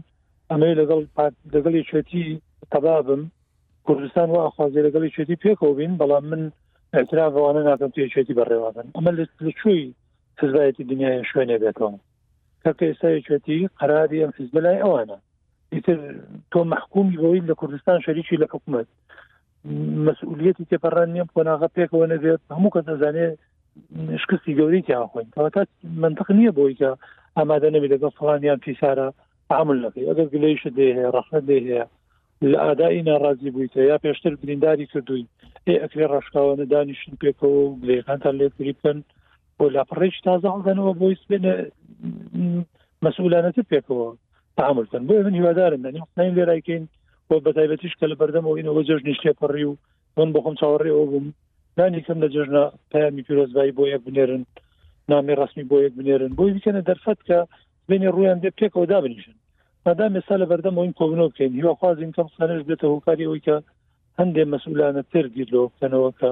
ئەمەی لەگەڵ لەگەڵ یەکێتی تەبابم کوردستان و ئاخوازی لەگەڵ یەکێتی پێکەوە بین بەڵام من اعتراف ئەوانە ناکەم یەکێتی بەڕێوابن ئەمە لە چووی حزبایەتی دنیای شوێنێ بێتەوە کەکە ئێستا یەکێتی قەراری ئەم حزب لای ئەوانە ئیتر تۆ مححکومی بۆی لە کوردستان شەریکی لە حکوومەت مەسئولیەتی تێپەڕاندنی ئەم قۆناغە پێکەوە نەبێت هەموو کەس دەزانێت شکستی گەورەی تیاخۆین کەواتە منطق نییە بۆی کە ئامادە نەبی لەگەڵ فڵانیان پیسارە عمل نەکەی ئەگەر گلەیش دێ هەیە ڕەخنە دێ هەیە لە ئادائی ناڕازی بوویتە یا پێشتر برینداری کردووی ئێ ئەکرێ ڕشکاوانە دانیشن پێکەوە و گلەکانتان لێ گری بکەن بۆ لاپەڕێکی تازە هەڵدەنەوە بۆی بێنە مەسئولانەتر پێکەوە تعاملکەن بۆیە من هیوادارم لەنی قسەین لێرایکەین بۆ بەتایبەتیش کە لە بەردەمەوەینەوە جەژنیش تێپەڕی و من بۆ خۆم چاوەڕێەوە بووم نانیکەم لە جەژنە پامی پیرۆزبایی بۆ یەک بنێرن نامی ڕسمی بۆ یەک بنێرن بۆی بکەنە دەرفەت کە بینێ ڕویان دێ پێکەوە دابنیشن مادام ئێستا لە بەردەمەوەین کۆبنۆ بکەین هیواخوازین کەم سانش بێتە هۆکاری ئەوی کە هەندێ مەسولانە تر دیر لۆ بکەنەوە کە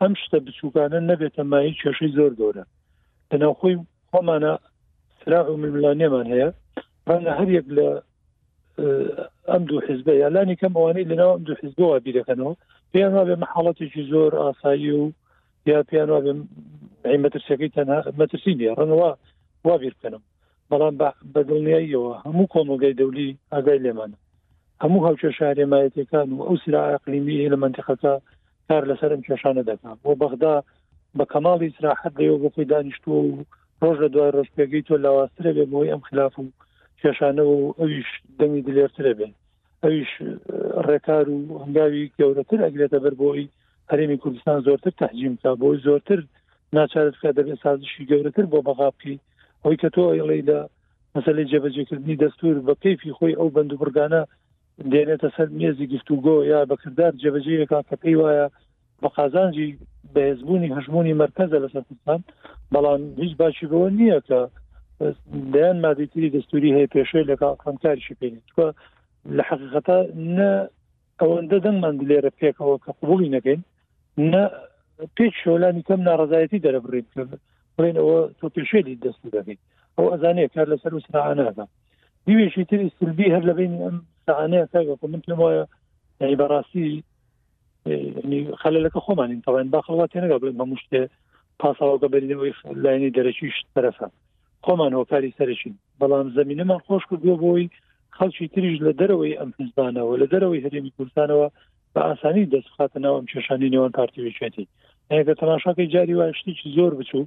ئەم شتە بچووکانە نەبێتە مای کێشەی زۆر گەورە لەناوخۆی خۆمانە سراع و ململانێمان هەیە ڕەنگە هەر یەک لە ئەم دوو حزبە یالانی کەم ئەوانەی لەناو ئەم دوو حزبەوە بیرەکەنەوە پێیان وابێ مەحاڵەتێکی زۆر ئاسایی و یا پێیان وابێ مەترسیەکەی تەنها مەترسی نیە ڕەنەوە وا بیر بکەنم بەڵام بە دڵنیاییەوە هەموو کۆمەلگای دەولی ئاگای لێمانە هەموو هاوچە شارێمایەتەکان و ئەو سرا ئەقلیمی لە منتیقەکە کار لەسەر ئەم کێشانە دەکات بۆ بەغدا بە کەماڵی ئیسراحەت لەوە بۆ خۆی دانیشتووە و ڕۆژ لە دوای ڕۆژ پێگەی تۆ لاواسترە بێ بۆی ئەم خلاف و کێشانەوە و ئەویش دەنگی دلێرترە بێ ئەویش ڕێکار و هەنگاوی گەورەتر ئەگرێتە بەر بۆی هەرێمی کوردستان زۆرتر تحجیم تا بۆی زۆرتر ناچارەتکە دەبێت سازشی گەورەتر بۆ بەغا بکەی ئەوی کە تۆ ئەڵی لە مەسلەی جێبەجێکردنی دەستور بە کەیفی خۆی ئەو بەند و بڕگانە دێنێتە سەر مێزی گفتوگۆ یا بەکردار جێبەجێەکە کە پێی وایە بە قازانجی بەهێزبوونی هەژمونی مرکزە لەسەر کوردستان بەڵام هیچ باچی بەوە نییە کە دەیان مادەتری دەستوری هەیە پێشێ لە کاکانکاریشی پێ چکە لە حقیقەتە نە ئەوەندە دەنگمان لێرە پێکەوە کە قوبولی نەکەین نە پێچ شۆلانی کەم ناڕزایەتی دەرەبڕین بڵێن ئەوە تۆ پێشێلی دەستی دەکەیت ئەو ئەزانێت کار لەسەر و سراعانەکە دیوێکی تری سلبی هەر لە بینی ئەم ساانەیە تاگەکو من پێم وایە یعنی بەڕاستی خەلەکە خۆمانین تەوان باخەڵات تێنەگە بڵێن هەموو شتێ پاساوەکە بەرینەوەی لایەنی دەرەکیش تەرەفە خۆمان هۆکاری سەرەکی بەڵام زمینەمان خۆش کردووە بۆی خەڵکی تریش لە دەرەوەی ئەم حزبانەوە لە دەرەوەی هەرێمی کوردستانەوە بە ئاسانی دەستخاتە ناوم کێشانی نێوان پارتیویچێتی ئەگە تەماشاکەی جاری وای شتێکی زۆر بچوو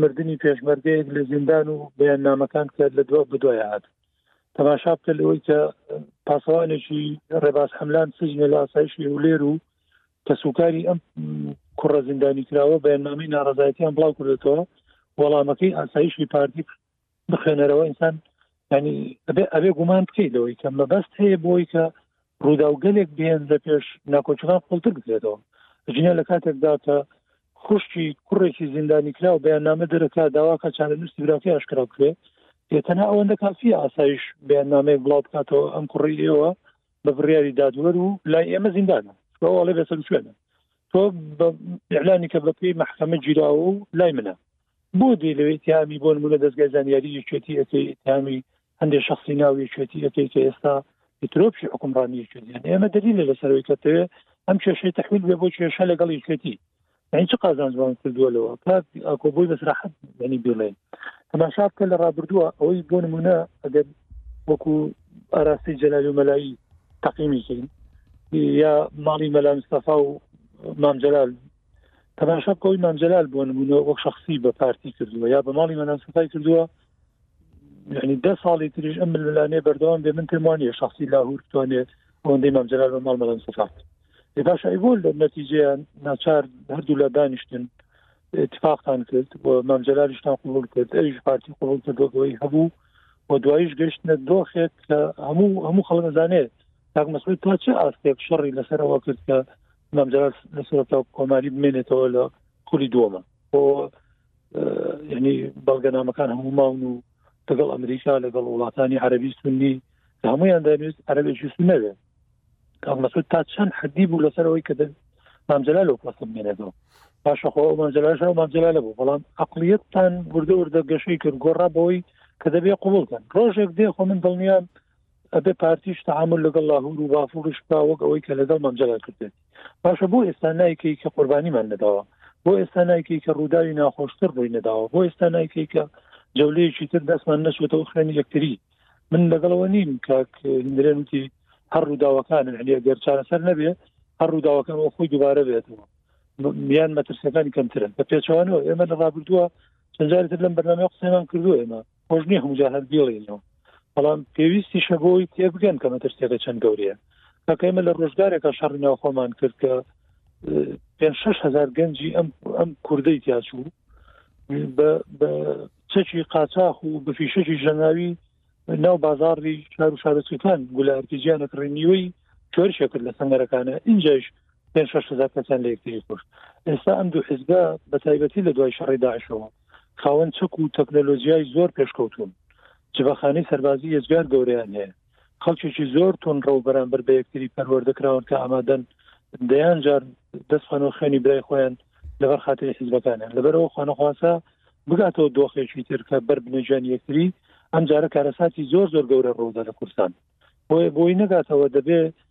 مردنی پێشمەرگەیەک لە زیندان و بەیان نامەکان کە لە دو بدوای هاات تەماشا بکە لەوەی کە پاسەوانێکی ڕێباز حملان سجنە لە ئاسایشی هولێر و کە سوکاری ئەم کوڕە زیندانی کراوە بەیاننامی ناڕزایەتیان بڵاو کردێتەوە وەڵامەکەی ئاسایشی پارتی بخوێنەرەوە ئینسان ینی ئەبێ ئەبێ گومان بکەیت لەوەی کە مەبەست هەیە بۆی کە ڕووداوگەلێک بێن لە پێش ناکۆچەکان قوڵتر بکرێتەوە جنە لە کاتێکدا کە خوشتی کوڕێکی زیندانی کرا و بەیاننامە دەرەکە داواکە چارەنووسی براکەی ئاشکرا بکرێت تەنها ئەوەندە کافی ئاسایش بەیاننامەیەک بڵاو بکاتەوە ئەم کوڕی ئێوە بە بڕیاری دادوەر و لای ئێمە زیندانە ئەڵێ بەسەر شوێنە تۆ ئەلانی کە بەپی مححکەمە گیراوە و لای منە بۆ دێی لەوێ ئیتیهامی بۆ نمونە دەستگای زانیاری یەکێتی ئەەکەی ئیتیهامی هەندێک شخصی ناو یەکێتی ئەەکەی کە ئێستا ئیترۆپی حکومڕانی یەکێتیان ئێمە دەلیلە لەسەرەوەی کەتەوێ ئەم کێشەی تحویل بێ بۆ کێشە لەگەڵ یەکێتی یعنی چ قازانجمان کردووە لەوە کات ئاکۆ بۆی بەسراحەت ینی بڵێن تەماشا بکە لە ڕابردووە ئەوەی بۆ نمونە ئەگەر وەکو ئاراسی جەلالی و مەلایی تەقیمیکەین یا ماڵی مەلا مستەفا و مامجلال تەماشا بکەوەی مامجلال بۆ نمونە وەک شخصی بە پارتی کردووە یا بە ماڵی مەدام سەفای کردووە یعنی ده ساڵی تریش ئەم ململانێ بەردەوام بێ من پێم وانە شخصی لاهور بتوانێت ئەوەندەی مامجلال بە ماڵ مەدام سەفات لە باش ئەیبۆ لە نەتیجەیان ناچار هەردوو لە دانیشتن اتفاقتان کرد و مامجلالیشتان قوڵ کرد ئەویش پارتی قوڵ کرد بۆگەوەی هەبوو و دوایش گەشتە دۆخێک کە هەموو هەموو خەڵەزانێت تاک مەسعود تا چه ئاستێک شەڕی لەسەرەوە کرد کە مامجلال لە سەرەتاو کۆماری بمێنێتەوە لە خولی دووەمە بۆ ینی بەڵگەنامەکان هەموو ماون و لەگەڵ ئەمریکا لەگەڵ وڵاتانی عەربی سنی هەمویان دەویست عەربێکی سنەوێت کاڵمەسود تا چەند حەدی بوو لەسەرەوەی کە مامجلال لەو پۆستە بمێنێتەوە باشەخۆ مامجلال شەوە مامجلالە بوو بەڵام عقلیەتتان وردە وردە گەشەی کرد گۆڕا بەوەی کە دەبێ قوڵکەن ڕۆژێک دێ خۆ من دڵنیام ئەبێ پارتیش تعامل لەگەڵ لاهور و بافڵش بکا وەک ئەوەی کە لەگەڵ مەمجەلال کردێت باشە بۆ ئێستا نایکەی کە قوربانیمان نەداوە بۆ ئێستا نایکەی کە ڕووداوی ناخۆشتر ڕووی نەداوە بۆ ئێستا نایکەی کە جەولەیەکی تر دەستمان نەچێتەوە خوێنی یەکتری من لەگەڵەوە نیم کاک هندرێن وتی هەر ڕووداوەکان هەنێ گەر چارەسەر نەبێ هەر ڕووداوەکان و خۆی دووبارە بێتەوە میان مەترسەکانی کەمترن بە پێچوانەوە ئێمە لە ڕابردووە چەندجارتر لەم بەرنامە قسەمان کردو ئێمە خۆش نیە هەموجار هەر بیڵێنەوە بەڵام پێویستی شەبەوەی تێ بگەن کە مەترسیەکە چەند گەورەیە کاکەمە لە ڕۆژگارێکە شەڕی ناو خۆمان کرد کە پێ هزار گەنجی ئەم ئەم کوردەی تیاچوو بە چەکی قاچاخ و بەفیشەکی ژەناوی ناو بازاڕی شار و شارەچەکان گولارتیجیانە کڕێنیوەی چۆرشە کرد لە سەنگەرەکانە ئینجاش پێ شش هزار کەسیان لە یەکتری کوشت ئێستا ئەم دوو حزبە بە تایبەتی لە دوای شەڕی داعشەوە خاوەن چەک و تەکنەلۆژیای زۆر پێشکەوتون جبەخانەی سەربازی ئێزگار گەورەیان هەیە خەڵکێکی زۆر تون ڕەو بەرامبەر بە یەکتری پەروەردەکراون کە ئامادەن دەیان جار دەستخەنەوە خوێنی برای خۆیان لەبەر خاتری حزبەکانیان لەبەرەوە خۆنەخواسە بگاتەوە دۆخێکی ترکە بەر بنێژیان یەکتری ئەم جارە کارەساتی زۆر زۆر گەورە ڕوودا لە کوردستان بۆی بۆی نەگاتەوە دەبێ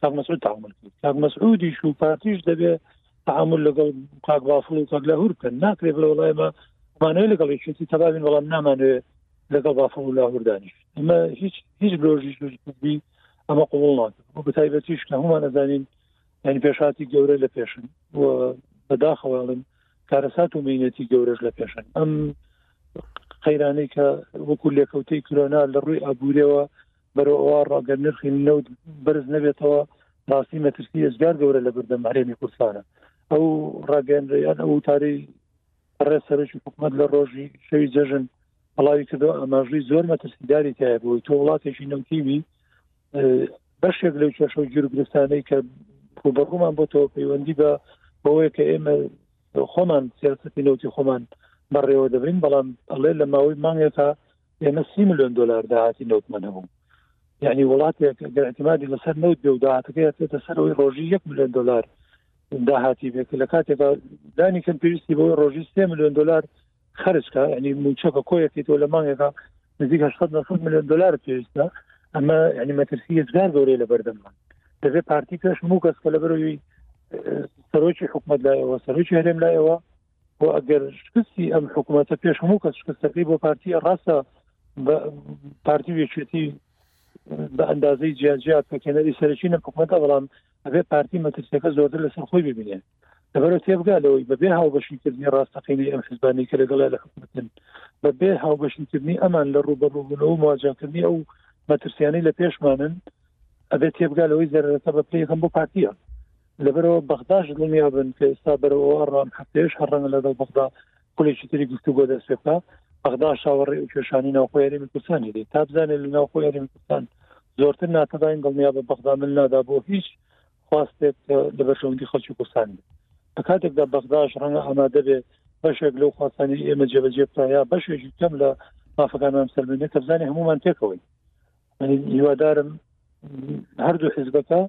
کاک مەسعود تعامل کرد کاک مەسعودیش و پارتیش دەبێ تعامل لەگەڵ کاک بافڵ و کاک لاهور بکەن ناکرێت بڵێ وڵای مە مانەوەی لەگەڵ یەکێتی تەبابین بەڵام نامانوێ لەگەڵ بافڵ و لاهور دانیش ئەمە هیچ هیچ برۆژی سوزبی ئەمە قوڵ ناکرد بۆ بەتایبەتیش کە هەمومان ئەزانین یعنی پێشاتی گەورە لە پێشن و بەداخەواڵن کارەسات و مینەتی گەورەش لە پێشن ئەم قەیرانەی کە وەکو لێکەوتەی کرۆنا لە ڕووی ئابوورەوە بەرەو ئەوە ڕاگەر نرخی نەوت بەرز نەبێتەوە ڕاستی مەترسی ئەزگار گەورە لە بەردەم هەرێمی کوردستانە ئەو ڕاگەنریان ئەو تاری ڕێ سەرکی حکومت لە ڕۆژی شەوی جەژن بەڵاوی کردو ئاماژوی زۆر مەترسیداری تایە بۆی تۆ وڵاتێکی نەوتیوی بەشێک لەو کێشە و جیرگرستانەی کە ڕوبەڕومان بۆ تۆ پەیوەندی بە بەوەیە کە ئێمە خۆمان سیاستی نەوتی خۆمان بەڕێوە دەبین بەڵام ئەڵێ لە ماوەی مانگێکە ئێمە سی ملیۆن دلار داهاتی نەوتمان هەبوو یعنی وڵاتێک گەر اعتمادی لەسەر نەوت بێ و داهاتەکەی هەچێتە سەرەوەی ڕۆژی یەک ملیۆن دلار داهاتی بێت لە کاتێکا دانی کەم پێویستی بۆ ڕۆژی سێ ملیۆن دلار خرجکە ینی موچەکە کۆیەکەی تۆ لە مانگێکە نزیک 900 ملیۆن دلار پێویستە ئەمە ینی مەترسی یەکجار گەورەی لە بەردەمان دەبێ پارتی پێش موو کەس کە لە بەرەوەی سەرۆکی حکومت لایەوە سەرۆکی هەرێم لایەوە بۆ ئەگەر شکستی ئەم حکوومەتە پێش هەموو کە شکستەکەی بۆ پارتیە ڕاستە پارتی وێچێتی بە ئەندازەی جیاجیا پێکێنەری سەرچی نە حکوومەتە بەڵام ئەبێ پارتی مەترسیەکە زۆرتر لەسەر خۆی ببینێ لەبەر تێبگالەوەی بەبێ هاوبەشیکردنی ڕاستەقینەی ئەم حزبانی کە لەگەڵ لە حکوومەتن بەبێ هاوبەشیکردنی ئەمان لە ڕوبەڕوبوونەوە مواجهکردنی ئەو مەترسیانی لە پێشمانن ئەبێت تێبگالەوەی زەرەکە بە پێ یەکەم بۆ پارتیە لەبەرئەوە بەغداش دڵنیا بن کە ئێستا بەرەوە ئەوە ڕۆن کە پێش هەر ڕەنگە لەگەڵ بەغدا خولێکی تری گفتوگۆ دەست پێ بکا بەغدا چاوەڕێ و کێشانی ناوخۆی هەرێمی کوردستان هەیە تا بزانێت لە ناوخۆی هەرێمی کوردستان زۆرتر ناتەباین دڵنیا بە بەغدا من نادا بۆ هیچ خواستێک لە بەرژەوەندی خەڵکی کوردستان بێت لە کاتێکدا بەغداش ڕەنگە ئامادە بێت بەشێک لەو خواستانی ئێمە جێبەجێ بکە یا بەشێکی کەم لە مافەکانمان سەلمێنێت کە بزانێت هەمومان تێکەوەین هیوادارم هەردوو حزبەکە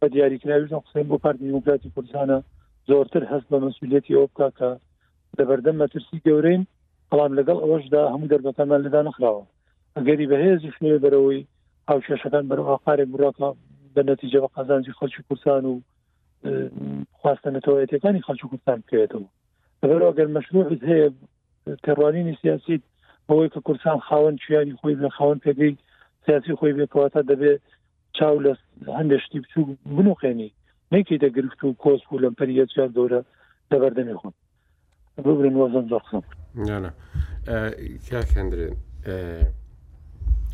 بە دیاریکراویشم قسەی بۆ پارتی دیموکراتی کوردستانە زۆرتر هەست بە مەسوولەتی ئەو بکە کە لە بەردەم مەترسی گەورەین بەڵام لەگەڵ ئەوەشدا هەموو دەربەکانمان لەدا نخراوە ئەگەری بەهێزی شوێ بەرەوەی هاوکێشەکان بەرە ئاقارێک بڕاکە بە نەتیجە بە قازانجی خەڵکی کوردستان و خواستە نەتەوەیەتەکانی خەڵکی کوردستان بکەوێتەوە ئەگەر ئەگەر مەشروعت هەیە تێڕوانینی سیاسی بەوەی کە کوردستان خاوەن چیانی خۆی بێ خاوەن پێگەی سیاسی خۆی بێکەواتە دەبێت چاو لە هەندێک شتی بچوو بنوقێنی نەیتی دەگرفت و کۆس و لەمپەری یەکجار گەورە لە بەردەمی خۆن ببرن وەزن زۆر قسم کاکەندرێن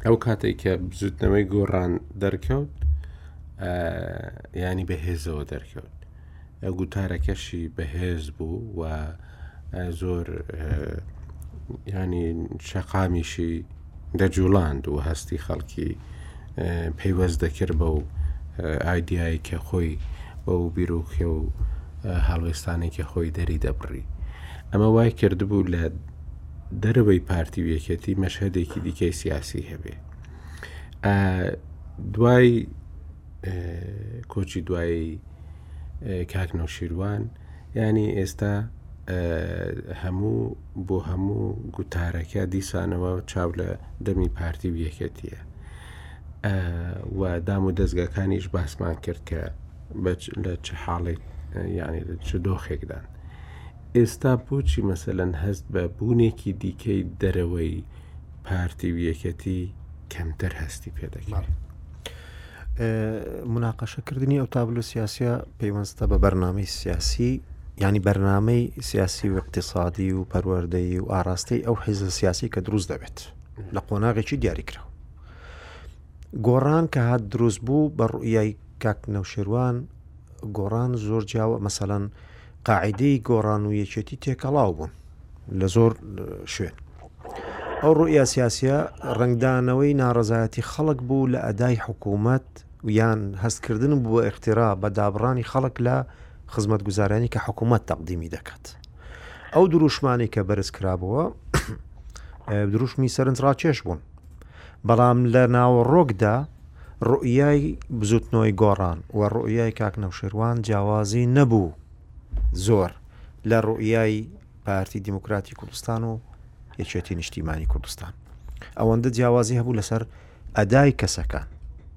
ئەو کاتێک کە بزوتنەوەی گۆڕان دەرکەوت ینی بەهێزەوە دەرکەوت ئە گوتارەکەشی بەهێز بوو و زۆر ینی شەقامیشی دەجوڵاند و هەستی خەڵکی پەیوەست دەکرد بە و ئایدیایی کە خۆی بە و بیرۆکێ و هەڵوێستانێکی خۆی دەری دەبڕی ئەمە وای کردبوو لە دەرەوەی پارتی و یەکێتی مەشهدێکی دیکەی سیاسی هەبێ دوای کۆچی دوایی کاک نەوشیروان ینی ئێستا هەموو بۆ هەموو گوتارەکە دیسانەوە چاو لە دەمی پارتی و یەکێتیە و دام و دەستگاکانیش باسمان کرد کە لە چ حاڵێک یعنی چ دۆخێکدان ئێستا بۆچی مەسەلەن هەست بە بوونێکی دیکەی دەرەوەی پارتی و یەکەتی کەمتر هەستی پێ دەکەن؟ مناقەشەکردنی ئەو تابلو سیاسە پەیوەستە بە بەرنامەی سیاسی ینی بەرنمەی سیاسی و اقتصادی و پەروەردەی و ئاراستەی ئەو حیزە سیاسی کە دروست دەبێت لە قۆناغێکی دیاریکرا گۆڕان کە هات دروست بوو بە ڕوئای کاک نەوشێوان گۆڕان زۆر جیاوە مەسەەن قاعیدەی گۆڕان و یەکێتی تێکەڵاو بوون لە زۆر شوێن. ئەو ڕوئیا سیاسە ڕنگدانەوەی ناڕزایەتی خەڵک بوو لە ئەدای حکوومەت یان هەستکردن بووە ئختیرا بە دابڕانی خەڵک لە خزمەت گوزارانی کە حکوومەت تەقدیمی دەکات. ئەو دروشمانی کە بەرز کرابەوە دروشمی سەرنج ڕاکێش بوون. بەڵام لە ناوەڕۆکدا ڕوئیای بزوتنەوەی گۆڕان و ڕوئیای کاک نەوشێروان جیاوازی نەبوو زۆر لە ڕوئیای پارتی دیموکراتی کوردستان و یەکێتی نیشتیمانی کوردستان ئەوەندە جیاوازی هەبوو لەسەر ئەدای کەسەکان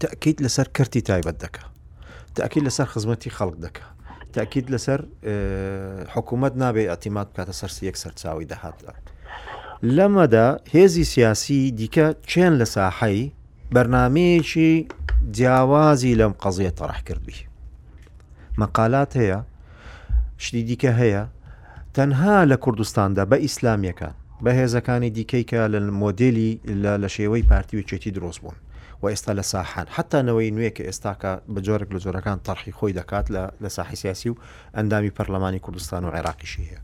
تەئکید لەسەر کەرتی تایبەت دەکا تاکی لەسەر خزمەتی خەڵک دەکە تاکیید لەسەر حکوومەت نابێ ئەتیمات بکاتە سەر یەک سەرچاوی دەهات لەمەدا هێزی سیاسی دیکە چێن لە ساحەی بەرنمەیەکی جیاوازی لەم قەزیە تەڕح کردبی مەقالات هەیە شتی دیکە هەیە تەنها لە کوردستاندا بە ئیسلامیەکان بە هێزەکانی دیکەی کە لە مۆدلی لە شێوەی پارتی و چێتی درۆست بوون و ئێستا لە ساحان حتا نەوەی نوێ کە ئێستاکە بە جۆرێک لە جۆرەکان تەرحی خۆی دەکات لە لە ساحی سیاسی و ئەندامی پەرلەمانی کوردستان و عێراقیشی هەیە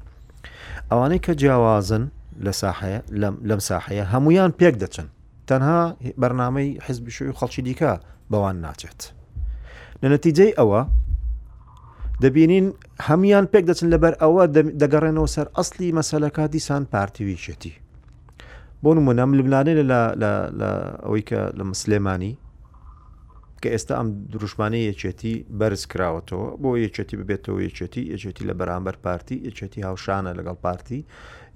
ئەوانەی کە جیاوازن لە ساحەیە لەم ساحەیە هەمویان پێک دەچن تەنها بەرنامەی حزبی شوی خەڵکی دیکە بەوان ناچێت لە نەتیجەی ئەوە دەبینین هەموان پێک دەچن لەبەر ئەوە دەگەڕێنەوە سەر ئەسلی مەسەلەکە دیسان پارتیویشێتی بۆ نمونەم لبنانێ لە ئەوەی کە لە مسلێمانی کە ئێستا ئەم دروشمانی یەکێتی بەرز کراوەتەوە بۆ یەکێتی ببێتەوە یەکێتی یەکێتی لە بەرامبەر پارتی یەکێتی هاوشانە لەگەڵ پارتی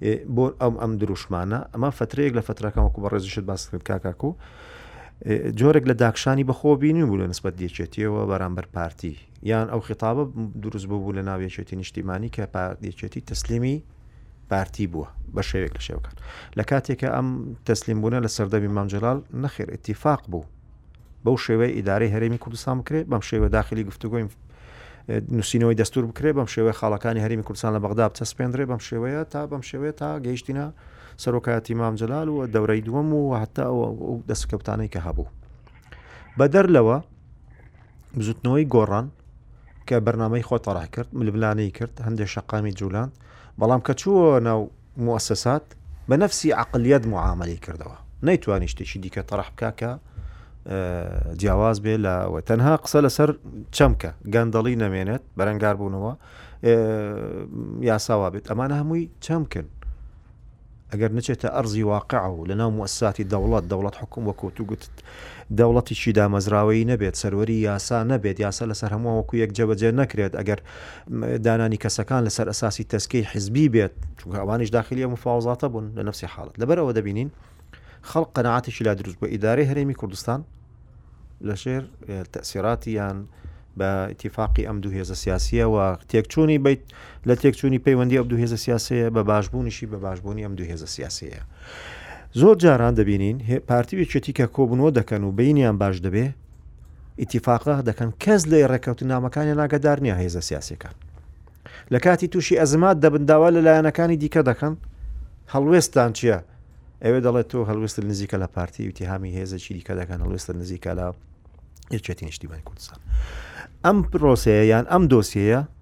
ئێ بۆ ئەم ئەم دروشمانە ئەمە فترەیەک لە فترەکان وەکو بەڕێزیشت باست کرد کاکاکو جۆرێک لە داکشانی بەخۆ بینی بوو لە نسبەت یەکێتیەوە بەرامبەر پارتی یان ئەو خیتابە دروست ببوو لە ناو یەکێتی نیشتیمانی کە یەکێتی تەسلیمی پارتی بووە بە شێوێک لە شێوەکان لە کاتێکە ئەم تەسلیم بوونە لە سەردەمی مامجلال نەخێر اتفاق بوو بەو شێوەیە ئیدارەی هەرێمی کوردستان بکرێت بەم شێوە داخلی گفتوگۆین نووسینەوەی دەستور بکرێت بەم شێوەیە خاڵەکانی هەرمی کوردستان لە بەغدا بچەسپێنرێ بەم شێوەیە تا بەم شێوەیە تا گەیشتینە سەرۆکایەتی مامجلال و دەورەی دووەم و هەتا دەستکەوتانەی کە هەبوو بەدەر لەوە بزوتنەوەی گۆڕان کە بەرنمەی خۆ تەڕاح کرد ملبلانەی کرد هەندێک شەقامی جوولان بەڵام کە چووە ناو موسسات بە نەفسی عەقلیەت موعامەلەی کردەوە نەیتوانی شتێکی دیکە تەڕح بکا کە جیاواز بێ لە ئەوە تەنها قسە لەسەر چەمکە گەندەڵی نەمێنێت بەرەنگار بوونەوە یاساوا بێت ئەمانە هەمووی چەمکن ئەگەر نچێتە ئەرزی واقع و لە ناو موساتی دەوڵەت دەوڵەت حکوم وەکوتو گوتت دەوڵەتیکی دامەزراوەیی نەبێت سەروەری یاسا نەبێت یاسا لەسەر هەمووان وەکو یەک جێبەجێ نەکرێت ئەگەر دانانی کەسەکان لەسەر ئەساسی تەسکەی حزبی بێت چونکە ئەوانیش داخلی ئەو مفاوەزاتە بوون لە نەفسی حاڵەت لەبەر ئەوە دەبینین خەڵق قەنەعاتێکی لا دروست بوو ئیدارەی هەرێمی کوردستان لەژێر تەسیراتی یان بە ئیتیفاقی ئەم دوو هێزە سیاسیەوە تێکچوونی بیت لە تێکچوونی پەیوەندی ئەو دوو هێزە سیاسیەیە بە باشبوونیشی بە باشبوونی ئەم دوو هێزە سیاسیەیە. زۆر جاران دەبینین پارتی و یەکێتی کە کۆبنەوە دەکەن و بینیان باش دەبێ ئیتیفاقە دەکەن کەس لێ ڕێکەوت نامەکانی ناگەدار نیە هێزە سیاسەکان لە کاتی تووشی ئەزمات دەبنداوا لە لایەنەکانی دیکە دەکەن هەڵوێستان چییە ئەوێ دەڵێت تۆ هەڵوێست نزیکە لە پارتی وتیهامی هێزێکی دیکە دەکەن هەڵوێست نزیکە لە یەکێتی نیشتیمانی کوردستان ئەم پرۆسەیە یان ئەم دۆسیەیە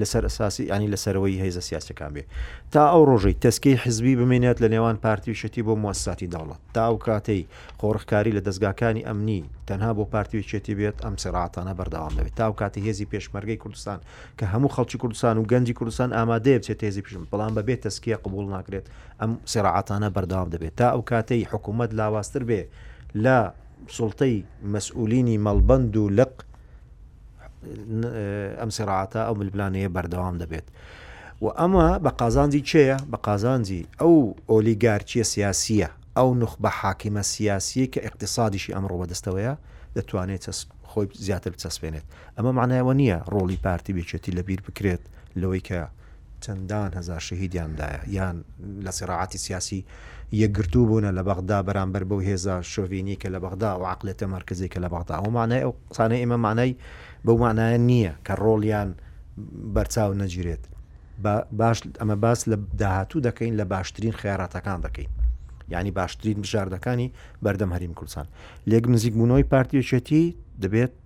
لەسەر ئەساسی یانی لەسەرەوەی هێزە سیاسیەکان بێ تا ئەو ڕۆژەی تەسکی حزبی بمێنێت لە نێوان پارتی و شێتی بۆ موسساتی دەوڵەت تا ئەو کاتەی قۆڕخکاری لە دەستگاکانی ئەمنی تەنها بۆ پارتی و شێتی بێت ئەم سێڕاتانە بەردەوام دەبێت تا ئەو کاتی هێزی پێشمەرگەی کوردستان کە هەموو خەڵکی کوردستان و گەنجی کوردستان ئامادەیە بچێت هێزی پیشم بەڵام بەبێت تەسکیە قبول ناکرێت ئەم سێڕاتانە بەردەوام دەبێت تا ئەو کاتەی حکوومەت لاوازتر بێ لە سڵتەی مەسئولینی مەڵبەند و لق ئەم سێڕاعاتە ئەو ملبلانەیە بەردەوام دەبێت و ئەمە بە قازانجی چێە بە قازانجی ئەو ئۆلیگارچیە سیاسیە ئەو نخ بە حاکیمە سیاسیە کە اقتصادیشی ئەمڕۆ بەدەستەوەیە دەتوانێت خۆی زیاتر بچەسپێنێت ئەمە معنایەوە نییە ڕۆڵی پارتی بێچێتی لە بیر بکرێت لەوەی کە چەندان هەزار شەهیدیان دایە یان لە سیراعاتی سیاسی یەکگرتوو بوونە لە بەغدا بەرامبەر بەو هێزە شۆڤینی کە لە بەغدا و عەقلێتە مەرکەزی کە لە بەغدا ئەوە مانای ئەو قسانەی ئێمە مانای بەو مانایە نییە کە ڕۆڵیان بەرچاو نەگیرێت باش ئەمە باس لە داهاتوو دەکەین لە باشترین خیاراتەکان دەکەین یعنی باشترین بژاردەکانی بەردەم هەریم کوردستان لێک نزیکبوونەوەی پارتیەکێتی دەبێت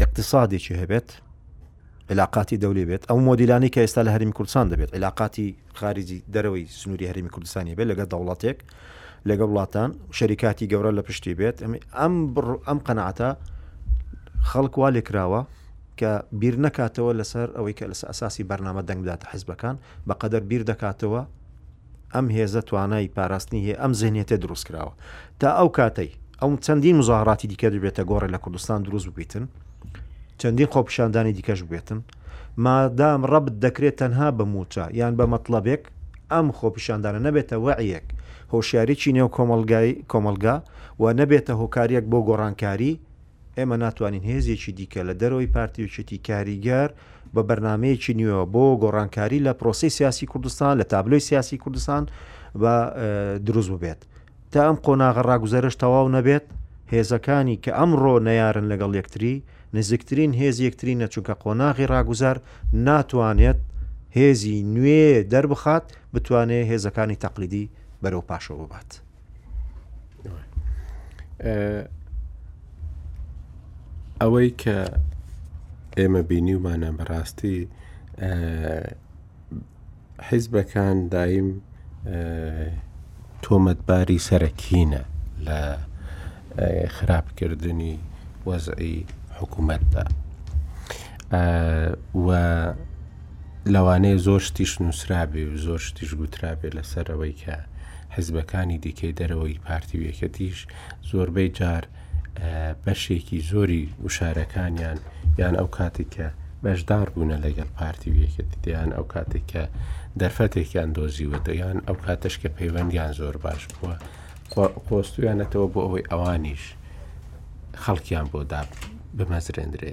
ئقتسادێکی هەبێت علااقاتی دەولی بێت ئەو مۆدیلانی کە ئێستا لە هەرمی کوردستان دەبێت علااقاتی خارجی دەرەوەی سنووری هەرمی کوردستانی بێت لەگە دەوڵاتێک لەگە وڵاتان شەریکاتی گەورە لە پشتی بێت ئەم ئەم قەنەعاتە خەڵکوا لێکراوە کە بیر نەکاتەوە لەسەر ئەوەی کە لەس ئەساسی بەرنامە دەنگداتە حزبەکان بەقەدەر بیر دەکاتەوە ئەم هێزە توانای پاراستنی هەیە، ئەم زهنیەتە دروست کراوە تا ئەو کاتەی ئەو چەندین مزاهراتی دیکە دەبێتە گۆڕێ لە کوردستان دروست ببیتن چەندین خۆپیشاندانی دیکەش بێتن مادام ڕەبت دەکرێت تەنها بە موچە یان بە مەطلبێک ئەم خۆپیشاندانە نەبێتە وەعیەک هۆشیارێکی نێو کۆمەلگای کۆمەلگا و نەبێتە هۆکاریەک بۆ گۆڕانکاری ئێمە ناتوانین هێزێکی دیکە لە دەرەوەی پارتی یەکێتی کاریگەر بە بەرنامەیەکی نوێوە بۆ گۆڕانکاری لە پرۆسی سیاسی کوردستان لە تابلۆی سیاسی کوردستان بە دروست ببێت تا ئەم قۆناغە ڕاگوزەرش تەواو نەبێت هێزەکانی کە ئەمڕۆ نەیارن لەگەڵ یەکتری نزیکترین هێز یەکتری نەچونکە قۆناغی ڕاگوزار ناتوانێت هێزی نوێ دەربخات بتوانێت هێزەکانی تەقلیدی بەرەو پاشەوە ببات. ئەوەی کە ئێمە بینیومانە بەڕاستی حیزبەکان دایم تۆمەتباری سەرەکیینە لە خراپکردنی وەزعی حکوومەتدا و لەوانەیە زۆر شتیش نووسرابێ و زۆر شتیش گوترابێ لەسەر ئەوەی کە حزبەکانی دیکەی دەرەوەی پارتی و یەکەتیش زۆربەی جار بەشێکی زۆری وشارەکانیان یان ئەو کاتی کە بەشدار بوونە لەگەڵ پارتی ویەکێتی دەیان ئەو کاتێک کە دەرفەتێکیان دۆزیوە دەیان ئەو کاتش کە پەیوەندیان زۆر باش بووە قۆستویانەتەوە بۆ ئەوەی ئەوانیش خەڵکیان بۆ داب بمەزرێندرێ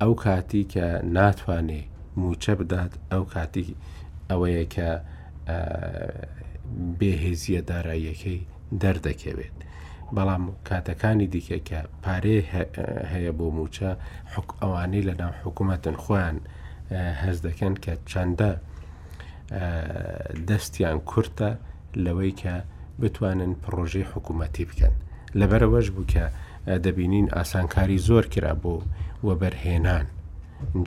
ئەو کاتی کە ناتوانێ مووچە بدات ئەو کاتی ئەوەیە کە بێهێزیە داراییەکەی دەردەکەوێت بەڵام کاتەکانی دیکە کە پارێ هەیە بۆ مووچە حک ئەوانەی لە ناو حکوومەتن خۆیان هەز دەکەن کە چەندە دەستیان کورتە لەوەی کە بتوانن پڕۆژەی حکوومەتی بکەن لەبەرەوەش بوو کە دەبینین ئاسانکاری زۆر کرا بۆ وەبەرهێنان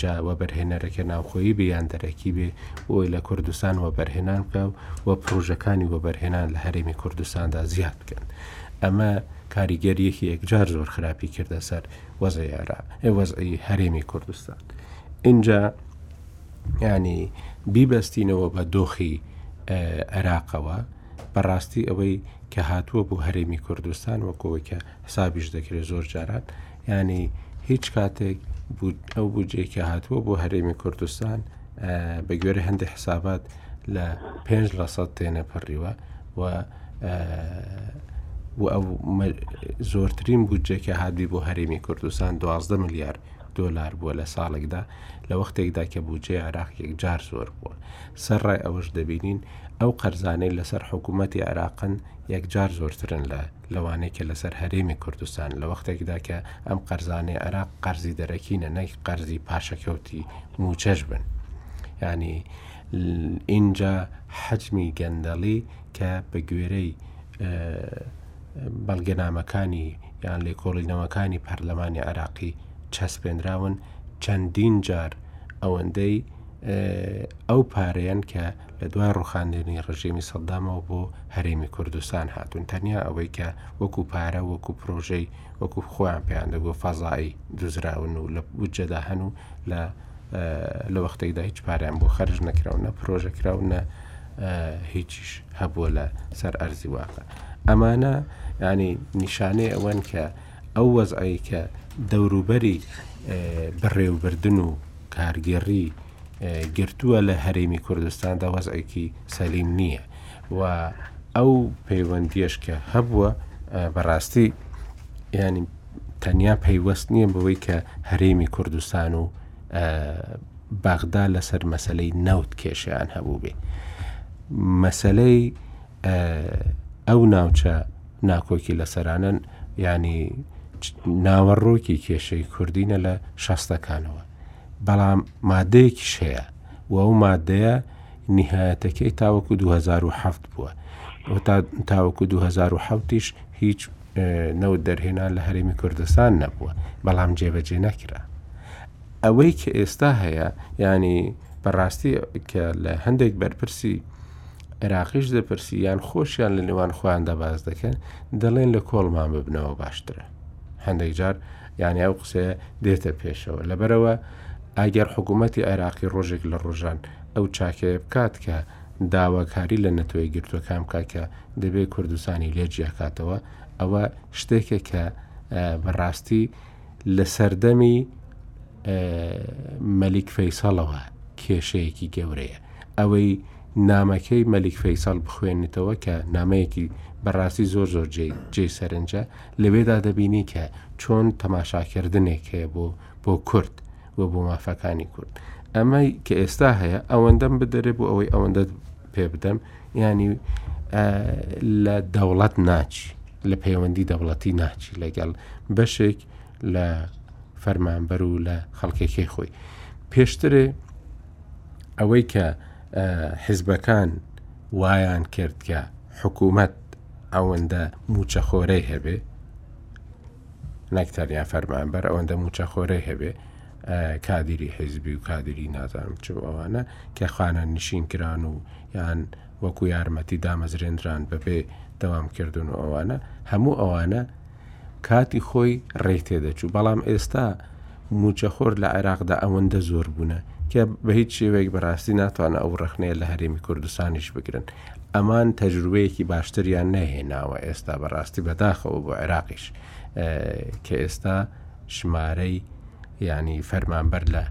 جا وەبەرهێنەرەکە ناوخۆیی بیان دەرەکی بێ بۆی لە کوردستان وەبەرهێنان بکە و پرۆژەکانی وەبەرهێنان لە هەرێمی کوردستاندا زیاد بکەن ئەمە کاریگەریەکی یەکجار زۆر خراپی کردە سەر وەزیارا وەزعی هەرێمی کوردستان اینجا یانی بیبەستینەوە بە دۆخی عێراقەوە، بەڕاستی ئەوەی کە هاتووە بۆ هەرێمی کوردستان وەک ئەوەی کە حسابیش دەکرێت زۆر جاران یانی هیچ کاتێک ئەو بودجەی کە هاتووە بۆ هەرێمی کوردستان بە گوێرە هەندێک حسابات لە پێنج لە سەد تێنەپەڕیوە و و ئەو زۆرترین بودجەکە هاتی بۆ هەرێمی کوردستان دوازدە ملیار دۆلار بووە لە ساڵێکدا، لە وەختێکدا کە بودجەی عێراق یەکجار زۆر بووە. سەرڕای ئەوەش دەبینین ئەو قەرزانەی لەسەر حکوومەتی عێراقن یەکجار زۆرترن لە لەوانەی کە لەسەر هەرێمی کوردستان، لە وەختێکدا کە ئەم قەرزانەی عێراق قەرزی دەرەکینە نەک قەرزی پاشەکەوتی مووچەش بن. یانی ئینجا حەجمی گەندەڵی کە بە گوێرەی بەڵگەنامەکانی یان لێکۆڵینەوەکانی پەرلەمانی عراقی چەسپێنراون چەندین جار ئەوەندەی ئەو پارەیەن کە لە دوای ڕوخاندنی ڕژێمی سەدامەوە بۆ هەرێمی کوردستان هاتون تەنیا ئەوەی کە وەکو پارە وەکو پرۆژەی وەکو خۆیان پێیان دەگو فەزایی دزراون و لە بودجەدا هەن و لە لە وەختێکدا هیچ پارەیان بۆ خەرج نەکرا و نە پرۆژە کرا و نە هیچیش هەبووە لە سەر ئەرزی واقع ئەمانە ینی نیشانەی ئەوەن کە ئەو وەزعی کە دەوروبەری بەڕێوبردن و کارگێڕی گرتووە لە هەرێمی کوردستاندا وەزعێکی سەلیم نییە و ئەو پەیوەندیش کە هەبووە بەڕاستی ینی تەنیا پەیوەست نییە بەوەی کە هەرێمی کوردستان و بەغدا لەسەر مەسلەی نەوت کێشیان هەبوو بێ مەسلەی ئەو ناوچە ناکۆکی لەسەرانن ینی ناوەڕۆکی کێشەی کوردینە لە شەستەکانەوە بەڵام مادەیەکیش هەیە و ئەو مادەیە نهایەتەکەی تاوەکو 2007 بووە تا تاوەکو 2007یش هیچ نەوت دەرهێنان لە هەرێمی کوردستان نەبووە بەڵام جێبەجێ نەکرا ئەوەی کە ئێستا هەیە ینی بەڕاستی کە لە هەندێک بەرپرسی عێراقیش دەپرسی یان خۆشیان لە نێوان خۆیان دەباز دەکەن دەڵێن لە کۆڵمان ببنەوە باشترە هەندێک جار یانی ئەو قسەیە دێتە پێشەوە لەبەرەوە ئەگەر حکوومەتتی عێراقی ڕۆژێک لە ڕۆژان ئەو چاکەیە بکات کە داواکاری لە نەتەوەی گرتوەکان بکە کە دەبێت کوردستانی لێ جیاکاتەوە ئەوە شتێکە کە بەڕاستی لە سەردەمی مەلیک فەیسەڵەوە کێشەیەکی گەورەیە ئەوەی نامەکەی مەلیک فەیسەڵ بخوێنیتەوە کە نامەیەکی بەڕاستی زۆر زۆر جێ سەرنجە لەوێدا دەبینی کە چۆن تەماشاکردنێک هەیە بۆ بۆ کورد و بۆ مافەکانی کورد ئەمەی کە ئێستا هەیە ئەوەندەم بدەرێ بۆ ئەوەی ئەوەندە پێ بدەم ینی لە دەوڵەت ناچی لە پەیوەندی دەوڵەتی ناچی لەگەڵ بەشێک لە فەرمانبەر و لە خەڵکێکی خۆی پێشترێ ئەوەی کە حزبەکان وایان کرد کە حکوومەت ئەوەندە موچەخۆرەی هەبێ نەک تەنیا فەرمانبەر ئەوەندە موچەخۆرەی هەبێ کادری حیزبی و کادری نازانم چ ئەوانە کە خوانە نشین کران و یان وەکو یارمەتی دامەزرێنران بەبێ دەوام کردن و ئەوانە هەموو ئەوانە کاتی خۆی ڕێی تێدەچوو بەڵام ئێستا موچەخۆر لە عێراقدا ئەوەندە زۆر بوونە کە بە هیچ شێوەیەک بەڕاستی ناتوانە ئەو ڕخنەیە لە هەرێمی کوردستانیش بگرن ئەمان تەجروبەیەکی باشتریان نەهێناوە ئێستا بەڕاستی بەداخەوە بۆ عێراقیش کە ئێستا ژمارەی ینی فەرمانبەر لە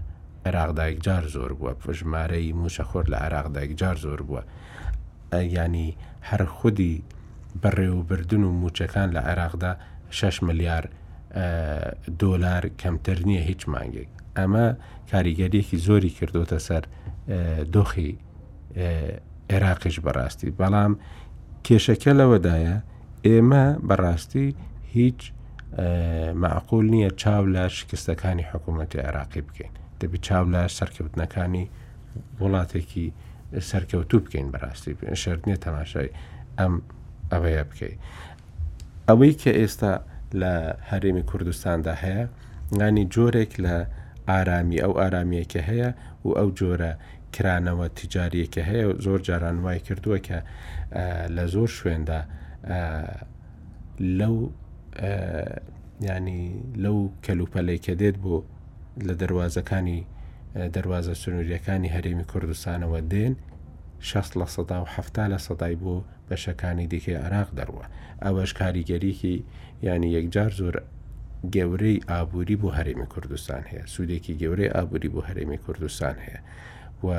عێراقدایکجار زۆر بووە ژمارەی موچەخۆر لە عێراقدایکجار زۆر بووە ینی هەر خودی بەڕێوەبردن و موچەکان لە عێراقدا 6 ملیار دۆلار کەمتر نییە هیچ مانگێک ئەمە کاریگەریەکی زۆری کردوتە سەر دۆخی عێراقیش بەڕاستی بەڵام کێشەکە لەوەدایە ئێمە بەڕاستی هیچ معقول نییە چاو لە شکستەکانی حکوومەتی عێراقی بکەین دەبی چاو لە سەرکەوتنەکانی وڵاتێکی سەرکەوتوو بکەین بەڕاستی شرت نیە تەماشای ئەم ئەوەیە بکەیت ئەوەی کە ئێستا لە هەرێمی کوردستاندا هەیە نانی جۆرێک لە ئارامی ئەو ئارامیە کە هەیە و ئەو جۆرە کرانەوە تجاریە کە هەیە زۆر جاران وای کردووە کە لە زۆر شوێندا لەو ینی لەو کەلوپەلەی کە دێت بۆ لە دەواازەکانی دەواازە سنووریەکانی هەرێمی کوردستانەوە دێن 16 لە سەدا و هەفتا لە سەدای بۆ بەشەکانی دیکەی عێراق دەڕوا، ئەوەش کاریگەریی یانی یەکجار زۆر گەورەی ئابووری بۆ هەرێمی کوردستان هەیە، سوودێکی گەورەی ئابووری بۆ هەرێمی کوردستان هەیە و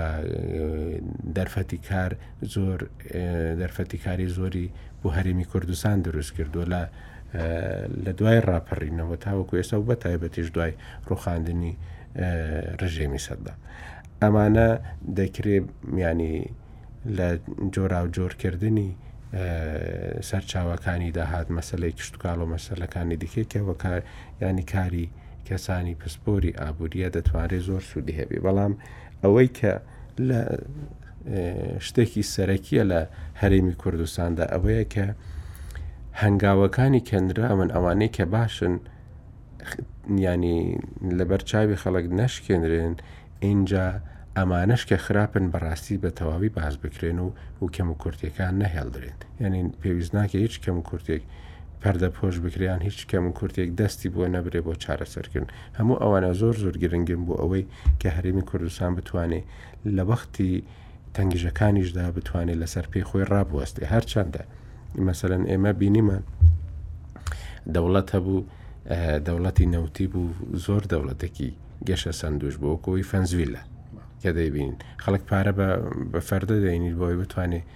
دەرفەتی کار زۆر دەرفەتی کاری زۆری بۆ هەرێمی کوردستان دروست کردو لە لە دوای ڕاپەڕینەوە تاوەکو ئێستا و بە تایبەتیش دوای ڕوخاندنی ڕژێمی سەددام ئەمانە دەکرێ میانی لە جۆراوجۆر کردنی سەرچاوەکانی داهات مەسلەی کشتتوکاڵ و مەسلەکانی دیکە کە وەکار ینی کاری کەسانی پسپۆری ئابوووریە دەتوانێت زۆر سوودی هەبێ بەڵام ئەوەی کە لە شتێکی سەرەکیە لە هەرێمی کوردستاندا ئەوەیە کە هەنگاوەکانی کەنراون ئەوانەی کە باشن ینی لەبەر چاوی خەڵک نەشکێنرێن ئینجا ئەمانەش کە خراپن بەڕاستی بە تەواوی باز بکرێن و و کەم و کورتەکان نەهێڵدرێن یعنی پێویست ناکە هیچ کەم و کورتێک پەردە پۆش بکریان هیچ کەم و کورتێک دەستی بۆ نەبرێ بۆ چارەسەرکردن هەموو ئەوانە زۆر زۆر گرنگن بۆ ئەوەی کە هەرێمی کوردستان بتوانێت لە وەختی تەنگژەکانیشدا بتوانێت لەسەر پێی خۆی ڕابوەستێ هەرچەندە مەسەن ئێمە بینیمان دەوڵەت هەبوو دەوڵەتی نەوتی بوو زۆر دەوڵەتێکی گەشە سندوش بۆ کۆی فەنزویلە کە دەیبین خەڵک پارە بە فەردە دەینیت بۆی بتوانێت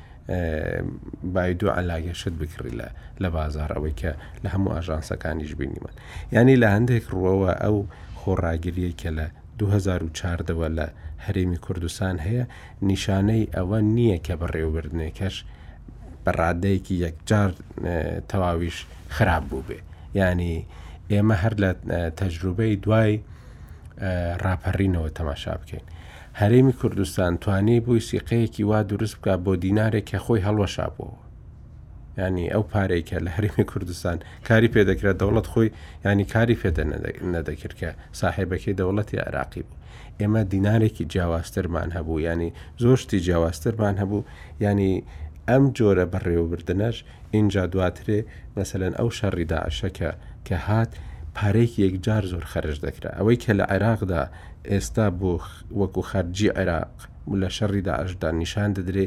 بایدو علاگە شت بکڕی لە لە بازار ئەوەی کە لە هەموو ئاژانسەکانیش بینیمە ینی لە هەندێک ڕوەوە ئەو خۆڕاگریە کە لە دوو هەزار و چواردە وە لە هەرێمی کوردستان هەیە، نیشانەی ئەوە نییە کە بەڕێوەبردنەکەش بە ڕادەیەکی یەکجار تەواویش خراپ بووبێ. یانی ئێمە هەر لە تەجروبەی دوای ڕاپەڕینەوە تەماشا بکەین. هەرێمی کوردستان توانی بووی سیقەیەکی وا دروست بکە بۆ دینارێک کە خۆی هەڵوەشابووەوە. ینی ئەو پارەی کە لە هەرمی کوردستان کاری پێدەکرێت دەوڵەت خۆی ینی کاری پێدە نەدەکرد کە ساحێبەکەی دەوڵەتی عراقی بوو ئێمە دینارێکی جیاوازترمان هەبوو ینی زۆشتی جیاوازترمان هەبوو ینی ئەم جۆرە بەڕێوەبردنەش ئینجا دواترێ مەسەن ئەو شەڕی داعشەکە کە هات پارێکی یەکجار زۆر خەرش دەکرا ئەوەی کە لە عێراقدا ئێستا بۆ وەکو خەرجی عێراق لە شەڕی داعشدا نیشان دەدرێ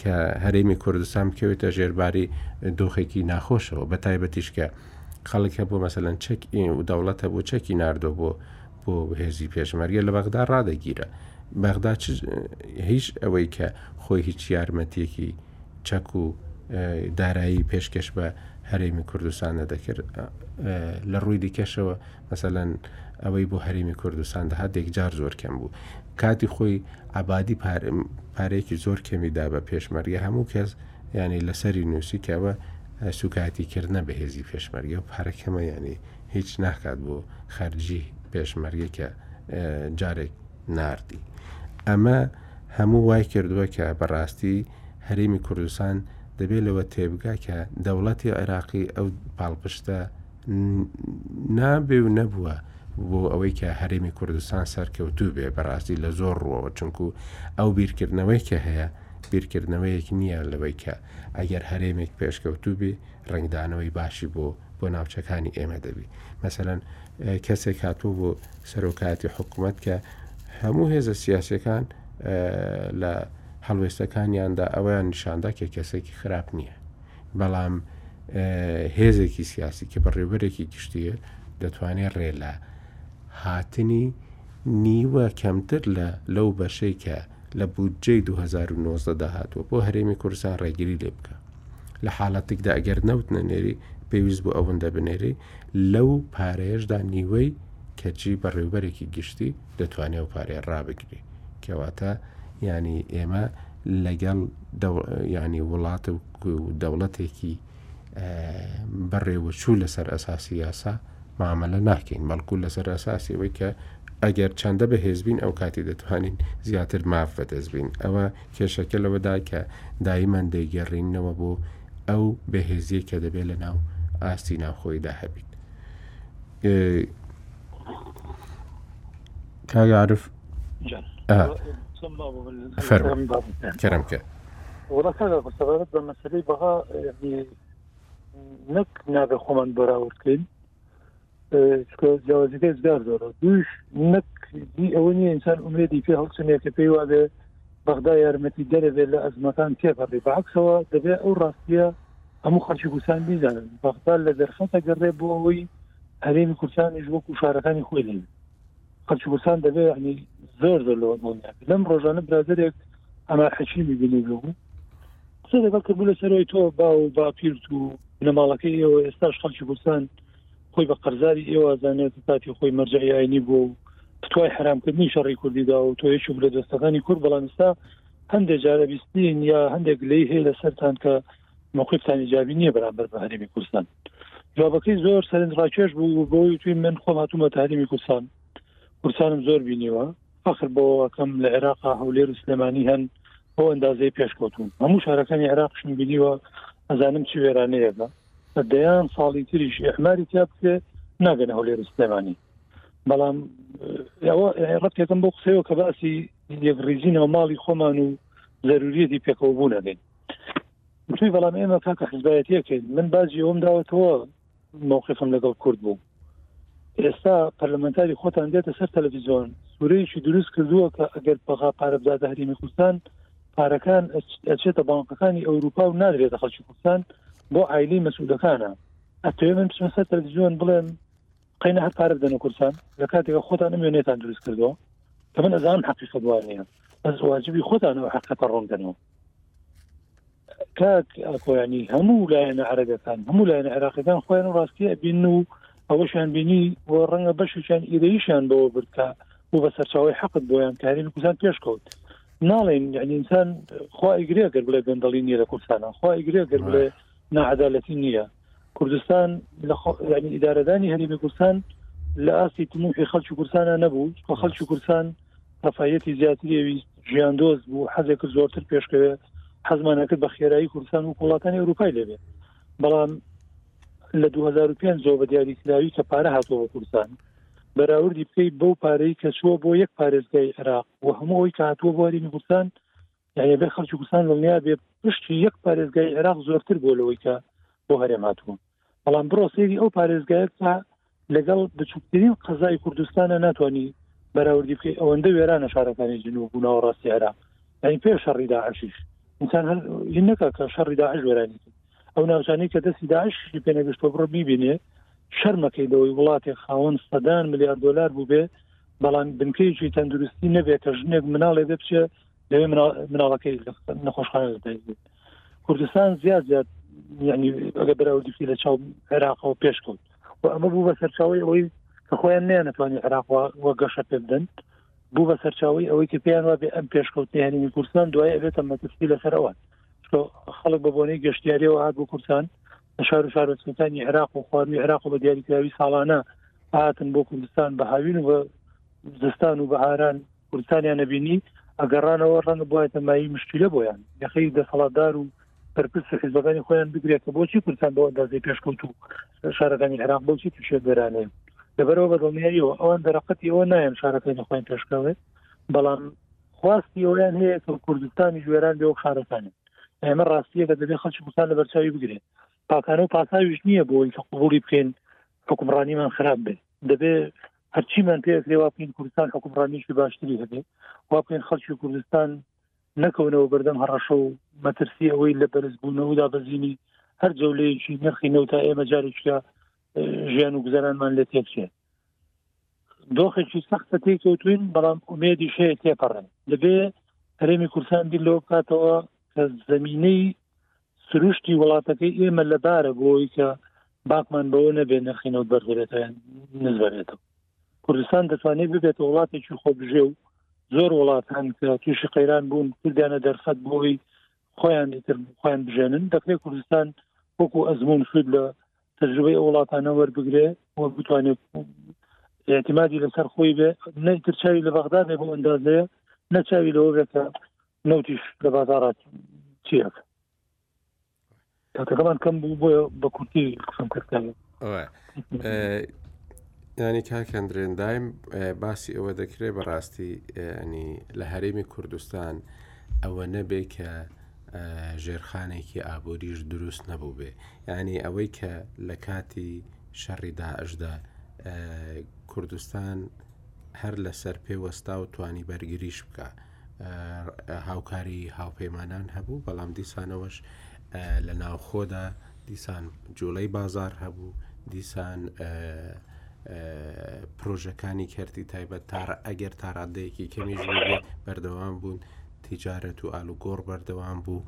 کە هەرێمی کوردستان بکەوێتە ژێرباری دۆخێکی ناخۆشەوە بە تایبەتیش کە خەڵک هەبوو مەسەەن چەک و دەوڵەت هەبوو چەکی نردۆ بۆ بۆ هێزی پێشمەرگە لە بەغدا ڕدەگیرە بەغدا هیچ ئەوەی کە خۆی هیچ یارمەتیەکی چەک و دارایی پێشکەش بە هەرێمی کوردستان نەدەکرد لە ڕووی دیکەشەوە مەسەلەن ئەوەی بۆ هەرێمی کوردستان دەهات یەکجار زۆر کەم بوو کاتی خۆی عبادی پارێکی زۆر کەمیدا بە پێشمەرگە هەموو کەس ینی لەسەری نووسی کەەوە سوکایەتیکردە بەهێزی پێشمەرگە و پارەکەمە ینی هیچ ناکات بۆ خەرجی پێشمەرگە کە جارێک نردی ئەمە هەموو وای کردووە کە بەڕاستی هەرێمی کوردستان دەبێت لەوە تێبگا کە دەوڵەتی عێراقی ئەو پاڵپشتە نابێ و نەبووە بۆ ئەوەی کە هەرێمی کوردستان سەرکەوتوو بێ بەڕاستی لە زۆر ڕوەوە چونکو ئەو بیرکردنەوەی کە هەیە بیرکردنەوەیەک نییە لەوەی کە ئەگەر هەرێمێک پێشکەوتوو بێ ڕنگدانەوەی باشی بۆ بۆ ناوچەکانی ئێمە دەبی مەسەەن کەسێک هاتوو بۆ سەرۆکایەتی حکوومەت کە هەموو هێزە سیاسەکان لە هەڵوێستەکانیاندا ئەویان نیشاندا کە کەسێکی خراپ نییە بەڵام هێزێکی سیاسی کە بەڕێوبەرێکی گشتیە دەتوانێت ڕێ لە هاتنی نیوە کەمتر لە لەو بەشەی کە لە بودجەی 2009 داهاتوە بۆ هەرێمی کوردستان ڕێگیری لێ بکە لە حاڵەتێکدا ئەگەر نەوت نەنێری پێویست بۆ ئەوەندە بنێری لەو پارەیەشدا نیوەی کەچی بەڕێوبەرێکی گشتی دەتوانێت و پارێ ڕابگری کەواتە ینی ئێمە لەگەڵ یانی وڵات و دەوڵەتێکی بەڕێوەچوو لەسەر ئەساسی یاسا مامەلە ناکەین بەڵکو لەسەر ئەساسی ئەوەی کە ئەگەر چەندە بە هێزبین ئەو کاتی دەتوانین زیاتر ماف بەدەستبین ئەوە کێشەکە لەوەدا کە دایمان دەیگەڕینەوە بۆ ئەو بەهێزیە کە دەبێت لە ناو ئاستی ناوخۆیدا هەبیت. کاگە عرف کەرم کە وڵاتەبارەت بە مەسلەی بەها نەک نابێ خۆمان بەراوردکەین جیاوازەکە زگار زۆرە دوش نەک ئەوە نیە ئینسان ئومێدی پێ هەڵچنێت کە پێی وابێ بەغدا یارمەتی دەرەبێت لە ئەزمەکان تێپەڕی بەعکسەوە دەبێت ئەو ڕاستیە هەموو خەڵکی کوردستان بیزانن بەغدا لە دەرفەت ئەگەڕێ بۆ ئەوەی هەرێمی کوردستانیش وەکو شارەکانی خۆی لێ خەڵکی کوردستان دەبێ ینی زۆر زۆر لەوە دڵنیا لەم ڕۆژانە برادێک ئەما حەکیمی بینی بوو قسە لەگەڵ کردبوو لە سەرۆی تۆ با و باپیرت و بنەماڵەکەی ئێوە ئێستاش خەڵکی کوردستان خۆی بە قەرزاری ئێوازانێت کاتی خۆی مەرجعی ئاینی بۆ و پتوای حرامکردنی شەڕی کوردیدا و تۆ یەکی لە دەستەکانی کورد بەڵام ئستا هەندێک جارە بیستین یا هەندێک لی هەیە لە سەران کە مەوقیفتان ئیجابی نییە بەرامبەر بە هەرێمی کوردستان جوابەکەی زۆر سەرنج ڕاکێش بوو بۆی توی من خۆم هاتوومە هەرێمی کوردستان کوردستانم زۆر بینیوە فخر بۆکەم لە عێراقا هەولێر و سلێمانی هەن بۆ ئەندازەی پێشکەوتون هەموو شارەکانی عێراقشم بینیوە ئەزانم چی وێرانەیەدا دەیان ساڵی تریش ئەحماری تیا بکرێ ناگەنە هەولێر و سلێمانی بەڵام ئەوە ڕەتێکم بۆ قسەوە کە باسی یەکڕیزینەوە ماڵی خۆمان و زەروریەتی پێکەوە بوونەکەین وتی بەڵام ئێمە کاکە حزبایەتەکەین من باجی ئەوم داوەتەوە مووقفم لەگەڵ کورد بوو ئێستا پەرلەمەنتاری خۆتان دێتە سەر تەلەڤیزیۆن سوورەیەکی دروست کردووە کە ئەگەر بەغا پارە بداتە هەرێمی کوردستان پارەکان ئەچێتە بانکەکانی ئەوروپا و نادرێتە خەڵکی کوردستان بۆ ئایلی مەسوولەکانە ئەتوێ من بچمە سەر تەلەڤیزیۆن بڵێم قەینە هەر پارە بدەنە کوردستان لە کاتێکە خۆتان نمێنێتان دروست کردەوە کە من ئەزان حقیقە دوانە بەس واجبی خۆتانەوە حقەتە ڕوندنەوە کاک ئاکۆیانی هەموو لایەنە عرەبەکان هەموو لایەنە عێراقەکان خۆیان ڕاستیە بین و ئەوەشیان بینی و ڕەنگە بەشێکیان ئیرەیشیان بەوە بردکە بۆ بە سەرچاوی حەقت بۆیان کاری کوردستان پێشکەوت ناڵێن یعنی ئینسان خوا ئیگرێ گەر بڵێ گەندەڵی نیە لە کوردستانە خوا ئیگرێ گەر بڵێ ناعدالەتی نییە کوردستان ینی ئیدارەدانی هەرێمی کوردستان لە ئاستی تموحی خەلکی کوردستانە نەبوو خۆ خەلکی کوردستان ڕفاەتی زیاتری ئەویست ژیان دۆست بوو حەزێک زۆرتر پێشکەوێت حەزمانەکرد بە خێرایی کوردستان و وڵاتانی ئەوروپای لەبێت بەڵام لە 2005 زۆ بە دیاریکراوی کە پارە هاتۆ بە کوردستان بەراوردی بکەیت بەو پارەی کە چووە بۆ یەک پارێزگای عێراق و هەموو ئەوی کاتووە بۆ هەرێمی کوردستان یعنی گەر خەڵکی کوردستان دڵنیا بێ پشتی یەک پارێزگای عێراق زۆرتر بۆ لەوەی کە بۆ هەرێم هاتووە بەڵام بڕۆ سێری ئەو پارێزگایە تا لەگەڵ بچووکترین قەزای کوردستانە ناتوانانی بەراوردی بکەی ئەوەندە وێرانە شارەکانی جنوب و ناوەڕاستی عێراق یعنی پێ شەڕی داعشیش ئینسان هەر نەکە کە شەڕی داعش وێرانی کرد ئەو ناوچانەی کە دەستی داعش پێ نەگەشتۆ بڕۆ بیبینێ شەرمەکەی لەوەی وڵاتێک خاوەن سەدان ملیار دلار بوو بێ بەڵام بنکەیەکی تەندروستی نەبێت کە ژنێک مناڵێ دەبچێ لەوێ مناڵەکەی نەخۆشخانە لەدایک بێت کوردستان زیاد زیاد یعنی ئەگە بەراوردی لە چاو عێراقەوە پێشکەوت و ئەمە بوو بە سەرچاوی ئەوەی کە خۆیان نیانەتوانانی عێراق وە گەشە پێ بدەن بوو بە سەرچاوی ئەوەی کە پێیان وابێ ئەم پێشکەوتنی هەرمی کوردستان دوای ئەبێتە مەترسی لەسەرەوە خەڵک بە بۆنەی گەشتیاریەوە هات بۆ کوردستان لە شار و شارۆچەکانی عێراق و خواروی عێراق و بە دیاریکراوی ساڵانە هاتن بۆ کوردستان بە هاوین و بە زستان و بەهاران کوردستانیان نەبینی ئەگەڕانەوە ڕەنگ بواێتە ماوی مشکیلە بۆیان یخی دەسەڵاتدار و پرپس و حیزبەکانی خۆیان بگرێت کە بۆچی کوردستان بۆ ئەندازەی پێشکەوت و شارەکانی عێراق بۆچی تووشێ بێرانێ لەبەرەوە بە دڵنیاییەوە ئەوان دەرەقەتی ئەوە نایەن شارەکانی خۆیان پێشکەوێت بەڵام خواستی ئەویان هەیە کە کوردستانی ژێران بێ و شارەکانی ئێمە ڕاستیە کە دەبێت خەڵکی کوردستان لە بەرچاوی بگرێت پاکانە و پاساویش نییە بۆی کە قوبولی بکەین حکومڕانیمان خراپ بێت دەبێ هەرچیمان پێ کرێ واپین کوردستان حکومڕانیشی باشتری هەبێ واپین خەڵکی کوردستان نەکەونەوە بەردەم هەڕەشە و مەترسی ئەوەی لە بەرزبوونەوەدا بەزیینی هەر جەولەیەکی نرخی نەوتا ئێمە جارێکە ژیان و گوزارانمان لە تێکچێ دۆخێکی سەختە تێ کەوتوین بەڵام ئومێدی شەیە تێپەڕن دەبێ هەرێمی کورسان بیر لەوە بکاتەوە کە زمینەی سروشتی وڵاتەکەی ئێمە لەبارە بۆی کە باکمان بەوە نەبێت نرخینەوە بەرزبێتە نزبێتەوە کوردستان دەتوانێت ببێتە وڵاتێکی خۆبژێ و زۆر وڵات هەن کە تووشی قەیران بوون کردیانە دەرفەت بۆی خۆیان دیتر خۆیان بژێنن دەکرێت کوردستان وەکو ئەزمون سود لە تەجروبەی وڵاتانە وەربگرێ و بتوانێت اعتمادی لەسەر خۆی بێ نەیتر چاوی لە بەغدا بێ بۆ ئەندازەیە نەچاوی لەوە بێتە نەوتیش لە بازارە چیەک کاتەکەمان کەم بوو بۆیە بە کورتی قسم کردن ینی کاکەندرێن دایم باسی ئەوە دەکرێت بەڕاستی ینی لە هەرێمی کوردستان ئەوە نەبێ کە ژێرخانێکی ئابووریش دروست نەبوو بێ ینی ئەوەی کە لە کاتی شەڕی داعشدا کوردستان هەر لەسەر پێوەستا و توانی بەرگریش بکە هاوکاری هاوپەیمانان هەبوو بەڵام دیسانەوەش لە ناوخۆدا دیسان جوڵەی بازار هەبوو دیسان پرۆژەکانی کەرتی تایبەت تاڕ ئەگەر تاڕادەیەکی کەمیش بەردەوام بوون تیجارەت و ئالوگۆڕ بەردەوام بوو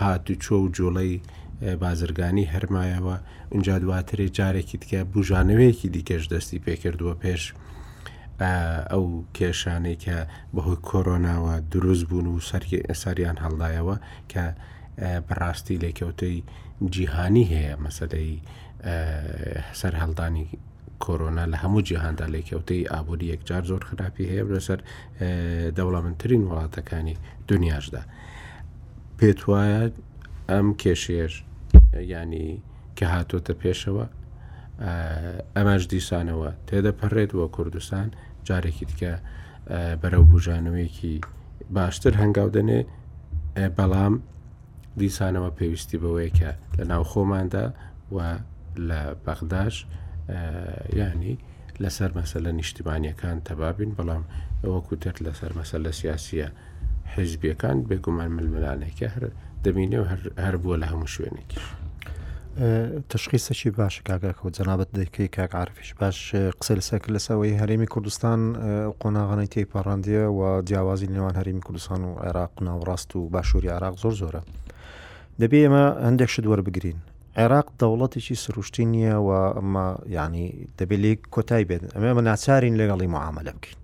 هاتوچۆ و جوڵەی بازرگانی هەرمایەوە، ئینجا دواترێ جارێکی دیکە بوژانەوەیەکی دیکەش دەستی پێکردووە پێش ئەو کێشانەی کە بەهۆی کۆرۆناوە دروست بوون و سەرکی ئەساریان هەڵدایەوە کە بەڕاستی لێکەوتەی جیهانی هەیە مەسەدەی سەر هەڵدانی کۆرۆنا لە هەموو جیهاندا لێکەوتەی ئابووری یەکجار زۆر خراپی هەیە لەسەر دەوڵەمەندترین وڵاتەکانی دنیاشدا پێت وایە ئەم کێشێش ینی کە هاتۆتە پێشەوە ئەمەش دیسانەوە تێدەپەڕێت وە کوردستان جارێکی دیکە بەرەو بژانەوەیەکی باشتر هەنگاو دەنێ بەڵام دیسانەوە پێویستی بەوەیە کە لە ناو خۆماندا و لە بەغداش ینی لەسەر مەسە لە نیشتیمانیەکان تەبابین بەڵام ئەوە کوتێت لەسەر مەسە لە سیاسیە حزبیەکان بێگومان ململانێکە هەر دەبینێ و هەر بووە لە هەموو شوێنێکیش. تشخی سەچی باش کاگەکە و جەنابەت دەکەی کاک عرفش باش قسە لەسەک لەسەوەی هەرێمی کوردستان قۆناغانەی تی پەڕاندە و جیاوازی نێوان هەرمی کوردستان و عێراق ناوڕاست و باشووری عراق زۆر زۆرە دەبێ ئێمە هەندێک شت وەربگرین عێراق دەوڵەتێکی سروشتی نییە و ئەمە ینی دەبێت لێک کۆتای بێت ئەمە ئەمە ناچارین لەگەڵی معاملە بکەین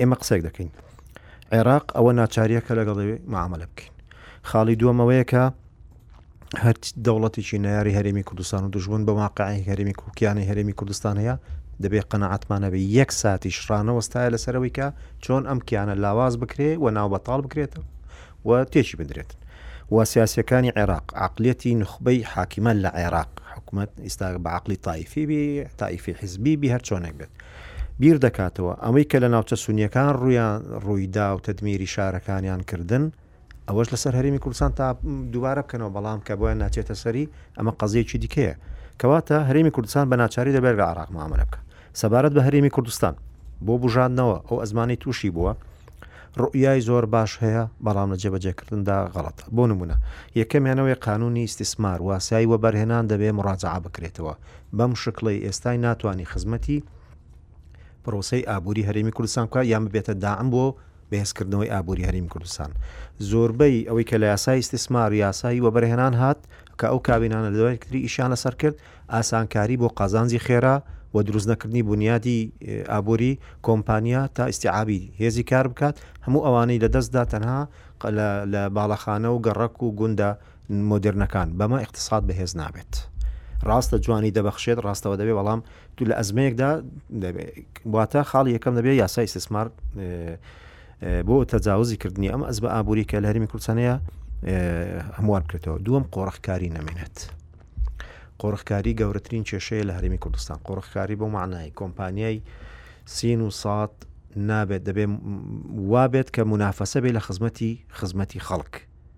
ئێمە قسەێک دەکەین عێراق ئەوە ناچاریە کە لەگەڵەوەی معاملە بکەین خاڵی دووەمەوەیە کە هەر دەوڵەتێکی ناری هەرێمی کوردستان و دژبوون بە واقعی هەرێمی کوکیانی هەرێمی کوردستان هەیە دەبێت قەنەعاتمانەبێ یەک ساتی شڕانەوەستایە لەسەرەوەی کە چۆن ئەم کیانە لاواز بکرێ و ناو بەتاڵ بکرێتەوە و تێکی بدرێت و سیاسەکانی عێراق عقلەتی نخبەی حاکیمان لە عێراق حکوومەت ئیستا بە عقلی تایفی بی تایفی حزبی بی هەر چۆنێک بێت بیر دەکاتەوە، ئەوەی کە لە ناوچە سونییەکان ڕوویان ڕووی دا و تەدمیری شارەکانیان کردن، ئەوەش لەسەر هەرێمی کوردستان تا دووبارە بکەنەوە، بەڵام کە بۆیان ناچێتە سەری، ئەمە قەزیەیەکی دیکەیە. کەواتە هەرێمی کوردستان بە ناچاری دەبێت لەگەڵ عێراق معامەلە بکات. سەبارەت بە هەرێمی کوردستان، بۆ بووژاندنەوە، ئەو ئەزمانەی تووشی بووە، ڕوئیای زۆر باش هەیە، بەڵام لە جێبەجێکردندا غەڵەتە. بۆ نموونە، یەکەمیان ئەوەیە قانوونی ئیستیسمار، واسای وەبەرهێنان دەبێت موڕاجەعە بکرێتەوە. بەم شکڵەی ئێستای ناتوانی خزمەتی پرۆسەی ئابووری هەرێمی کوردستان بکات یان ببێتە داعم بۆ بەهێزکردنەوەی ئابووری هەرێمی کوردستان زۆربەی ئەوەی کە لە یاسای استثمار یاسایی وەبەرهێنان هات کە ئەو کابینانە لە دوایکتری ئیشیان لەسەر کرد ئاسانکاری بۆ قازانجی خێرا و دروست نەکردنی بنیادی ئابووری کۆمپانیا تا ئیسیعابی هێزی کار بکات هەموو ئەوانەی لە دەستدا تەنها لە باڵەخانە و گەڕک و گوندا مۆدێرنەکان، بەمە ئیقتساد بەهێز نابێت. ڕاستە جوانی دەبەخشێت، ڕاستەوە دەبێت، بەڵام تو لە ئەزمەیەکدا دەبێت. واتە خاڵی یەکەم دەبێت یاسای ئیستسمار بۆ تەجاوزی کردنی ئەم ئەزمە ئابووری کە لە هەرمی کوردستانەیە هەموار بکرێتەوە. دووەم قۆڕخکاری نەمێنێت. قۆڕخکاری گەورەترین کێشەیە لە هەرمی کوردستان. قۆڕخکاری بۆ معنای کۆمپانیای سین و سات نابێت دەبێت وابێت کە منافەسە بێ لە خزمەتی خزمەتی خەڵک.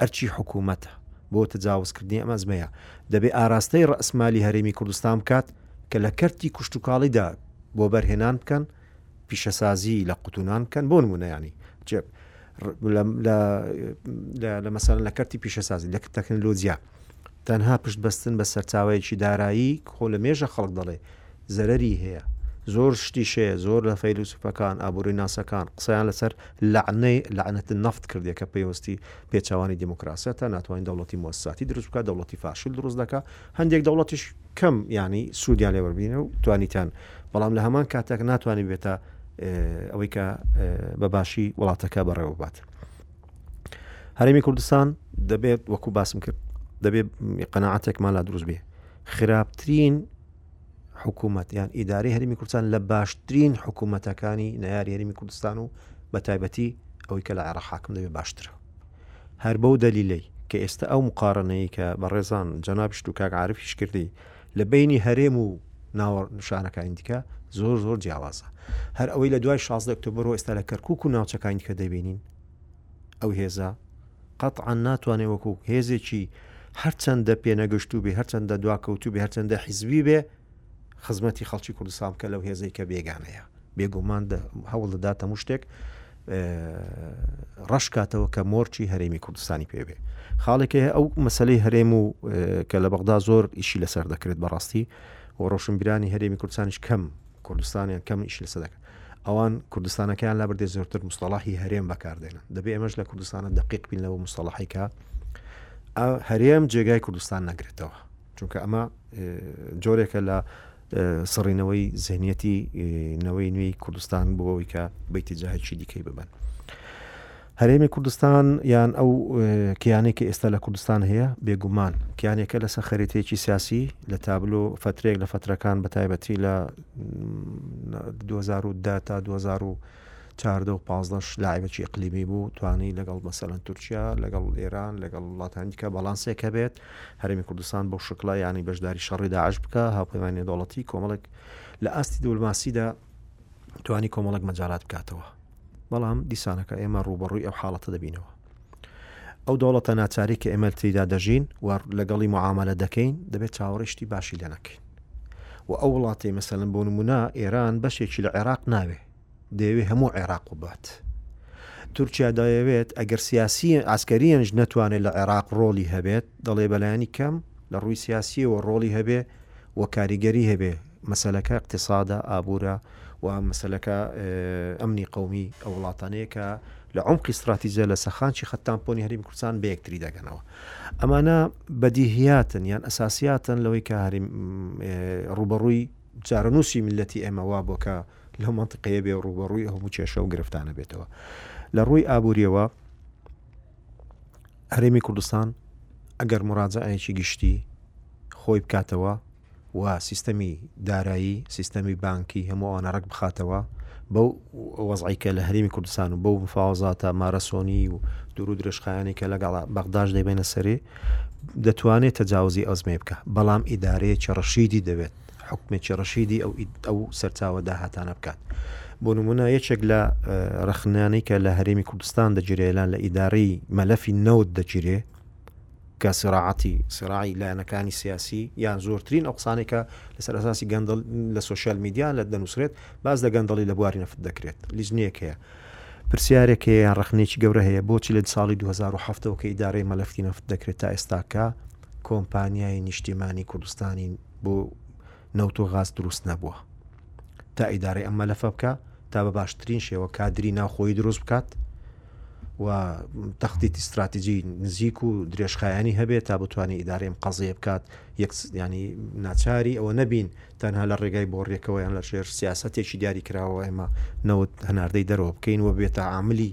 ئەرکی حکوومەتە بۆ تەجاوزکردنی ئەم ئەزمەیە، دەبێ ئاراستەی رەئسمالی هەرێمی کوردستان بکات کە لە کەرتی کوشتوکاڵیدا بۆبەرهێنان بکەن، پیشەسازی لە قوتونان بکەن بۆ نموونە یانی لە مەسەلەن لە کەرتی پیشەسازی، لە تەکنەلۆجیا. تەنها پشت بەستن بە سەرچاوەیەکی دارایی خۆ لە مێژە خەڵک دەڵێ زەرەری هەیە زۆر شتیش هەیە زۆر لە فەیلوسوفەکان ئابوری ناسەکان قسەیان لەسەر لەعنەی لەعنەت النفط کردیە کە پەیوەستی پێچەوانی دیموکراسیە تا ناتوانین دەوڵەتی موسساتی دروست بکات دەوڵەتی فاشل دروست دەکا هەندێک دەوڵەتیش کەم یانی سوودیان لێ وەربینە و توانیتان بەڵام لە هەمان کاتێک ناتوانانی بێتە ئەوەی کە بە باشی وڵاتەکە بەڕێوە بات. هەرمی کوردستان دەبێت وەکو باسم کرد دەبێت قەنەعاتێکمان لا دروست بێ خراپترین حکوومەت یان ئیداری هەرمی کوردستان لە باشترین حکوومەتەکانی ناری هەرمی کوردستان و بە تایبەتی ئەوی کە لە عێراق حاکم دەبێت باشترە هەر بەو دەلیلەی کە ئێستا ئەو مقارنەیە کە بە ڕێزان جەنابشت و کاک عاعرفیش کردی لە بینی هەرێم و ناوە شارەکانی دیکە زۆر زۆر جیاوازە هەر ئەوەی لە دوای 16 ئۆکتۆبرەوە ئێستا لە کەرکک و ناوچەکانی کە دەبینین ئەو هێزە قەتعەن ناتوانێت وەکو هێزێکی هەرچەندە پێنەگەشتوو بێ هەرچەندە دواکەوتوو بێ هەرچەندە حیزبی بێ خزمەتی خەڵکی کوردستان بکە لەو هێزەی کە بێگانەیە بێگومان هەوڵ دەدات هەموو شتێک ڕشکاتەوە کە مۆرچی هەرێمی کوردستانی پێبێ خاڵێکی هەیە ئەو مەسلەی هەرێم و کە لە بەغدا زۆر ئیشی لەسەر دەکرێت بەڕاستی و ڕۆشنبیرانی هەرێمی کوردستانیش کەم کوردستانیان کەم ئیش لەسەر دەکەن ئەوان کوردستانەکەیان لابردێ زۆرتر مستەڵاحی هەرێم بەکاردێنن دەبێ ئەمەش لە کوردستانە دقیق بین لەەوە مستەڵاحیکە هەرێم جێگای کوردستان نەگرێتەوە چونکە ئەمە جۆرێکە لە سڕینەوەی زیهنیەتی نەوەی نوێی کوردستان بۆەوەی کە بیتی جاهچی دیکەی ببن. هەرێمی کوردستان یان ئەو کیانەی کە ئێستا لە کوردستان هەیە بێگومان کیانێکە لەسەر خەریتەیەکی سیاسی لە تابلو فترێک لە فترەکان بە تایبەتی لە 2010 تا 2000 چاردە و پازدەش لاعبەکی ئەقلیمی بوو توانی لەگەڵ مەسەلەن تورکیا لەگەڵ ئێران لەگەڵ وڵاتانیکە بەڵانسێک هەبێت هەرمی کوردستان بۆ شکڵە ینی بەشداری شەڕی داعش بکە هاوپەیمانی دەوڵەتی کۆمەڵێک لە ئاستی دولماسیدا توانی کۆمەڵک مەجارات بکاتەوە بەڵام دیسانەکە ئێمە ڕوبەڕووی ئەو حاڵەتە دەبینەوە ئەو دەوڵەتە ناچاری کە ئێمە تریدا دەژین و لەگەڵی معاملە دەکەین دەبێت چاوەڕشتی باشی لێ نەکەین و ئەو وڵاتی مەسەلم بۆ نمونە ئێران بەشێکی لە عێراق ناوێ دەیەوێ هەموو عێراق و بات تورکیا دەیەوێت ئەگەر سیاسی ئاسکەریەنج نەتوانێت لە عێراق ڕۆڵی هەبێت دەڵێ بەلایانی کەم لە ڕووی سیاسیەوە ڕۆڵی هەبێ و کاریگەری هەبێ مەسەلەکە ئیقتیسادە، ئابوورە و مەسەلەکە ئەمنی قەومیی ئەو وڵاتانەیە کە لە عەمقی ستڕاتیجە لە سەخانچی خەت تامپۆنی هەرێمی کوردستان بە یەکتری دەگەنەوە. ئەمانە بەدیهیاتن یان ئەساسیاتن لەوەی کە ڕووبەڕووی چارەنووسی میللەتی ئێمە وا بووە کە لەو مەنتقەیە بێ و ڕووبەڕووی هەموو کێشە و گرفتانە بێتەوە. لە ڕووی ئابوورییەوە هەرێمی کوردستان ئەگەر موراجەعەیەکی گشتی خۆی بکاتەوە، و سیستەمی دارایی، سیستەمی بانکی، هەموو ئەوانە ڕێک بخاتەوە، بەو وەزعەی کە لە هەرێمی کوردستان و بەو مفاوەزاتە مارەسۆنی و دوورو درێژخایانی کە لەگەڵا بەغداش دەبێنە سەرێ دەتوانێت تەجاوزی ئەوزمەی بکە بەڵام ئیدارەیەکی ڕەشیدی دەوێت حکومێکی ڕەشیدی ئەو ئەو سەرچاوە داهاتانە بکات بۆ نمونە یەکێک لە ڕخنانەی کە لە هەرێمی کوردستان دەگیرێلان لە ئیدارەی مەلەفی نەوت دەگیرێ کە سیراعاتی، صراعی، لایەنەکانی سیاسی یان زۆرترین ئەو قسانەی کە لەسەر ئەساسی گەندەڵ لە سۆشیال میدیا لە دەنووسرێت باس لە گەندەڵی لە بواری نەفت دەکرێت لیجنەیەک هەیە پرسیارێک هەیە یان ڕەخنێکی گەورە هەیە بۆچی لە ساڵی 2007 ەوە کە ئیدارەی مەلەفتی نەفت دەکرێت تا ئێستاکە کۆمپانیای نیشتیمانی کوردستانی بۆ نەوت و غاز دروست نەبووە تا ئیدارەی ئەم مەلەفە بکە تا بە باشترین شێوە کادری ناوخۆی دروست بکات و تەختیتی استراتیجی نزیک و درێژخایانی هەبێت تا بتوانانی ئیدارەیم قەزیە بکات ینی ناچاری ئەوە نەبین تەنها لە ڕێگای بۆ ڕێکەوەیان لە ژێر سیاستێکی دیاری کراوە ئێمە نەوت هەناردەی دەرەوە بکەین و بێتە عاملی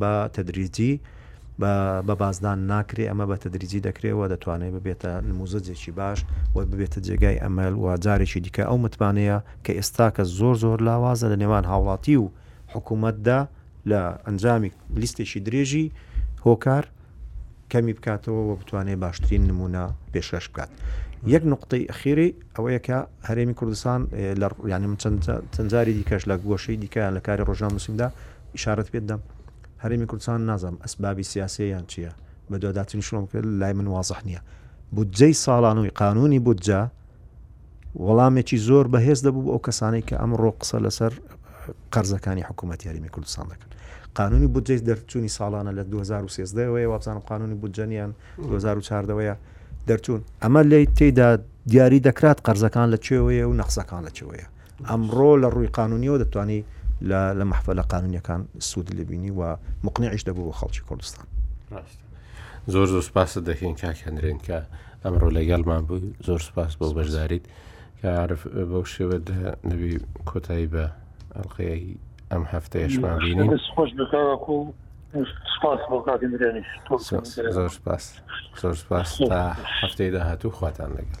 بە تەدریجی بە بە بازدان ناکرێ ئەمە بە تەدریجی دەکرێ و دەتوانێت ببێتە نموزەجێکی باش و ببێتە جێگای ئەمەل و جارێکی دیکە ئەو متمانەیە کە ئێستاکە زۆر زۆر لاوازە لە نێوان هاوڵاتی و حکوومەتدا لە ئەنجامی لیستێکی درێژی هۆکار کەمی بکاتەوە و بتوانێت باشترین نمونە پێشکەش بکات یەک نقطەی ئەخیری ئەوەیە کە هەرێمی کوردستان لە ڕویانی من چەند چەندجاری دیکەش لە گۆشەی دیکەیان لە کاری ڕۆژناموسیمدا ئیشارەت پێت دەم هەرێمی کوردستان نازانم ئەسبابی سیاسیەیان چیە بەدواداچونی شلۆم کرد لای من وازح نیە بودجەی ساڵانوی قانونی بودجە وەڵامێکی زۆر بەهێز دەبوو بۆ ئەو کەسانەی کە ئەمڕۆ قسە لەسەر قەرزەکانی حکوومەت یاریمی کوردستان دەکەن قانونی بودجەی دەرچوونی ساڵانە لە 2013ەوەی وابزانم قانونی بودجەنیان 2014ەوەیە دەرچوون ئەمە لی تێدا دیاری دەکرات قەرزەکان لە چێوەیە و نەخسەکان لە چێوەیە ئەمڕۆ لە ڕووی قانونیەوە دەتوانی لە مەحفەلە قانونیەکان سوود لێبینی و مقنعیش دەبوو بۆ خەڵکی کوردستان. زۆر زۆر سپاست دەکەین کاکەندرێن کە ئەمڕۆ لەگەڵمان بوو زۆر سپاس بۆ بەشداریت کەعاعرف بەو شێوە نەبی کۆتایی بە ئەڵلقەیە ئەم هەفتەیەشمان بینین خۆش بکەکو سپاس بۆ کاکەندرێنیش زۆر سپاس زۆر سپاس تا هەفتەی داهاتوو خواتان لەگەڵ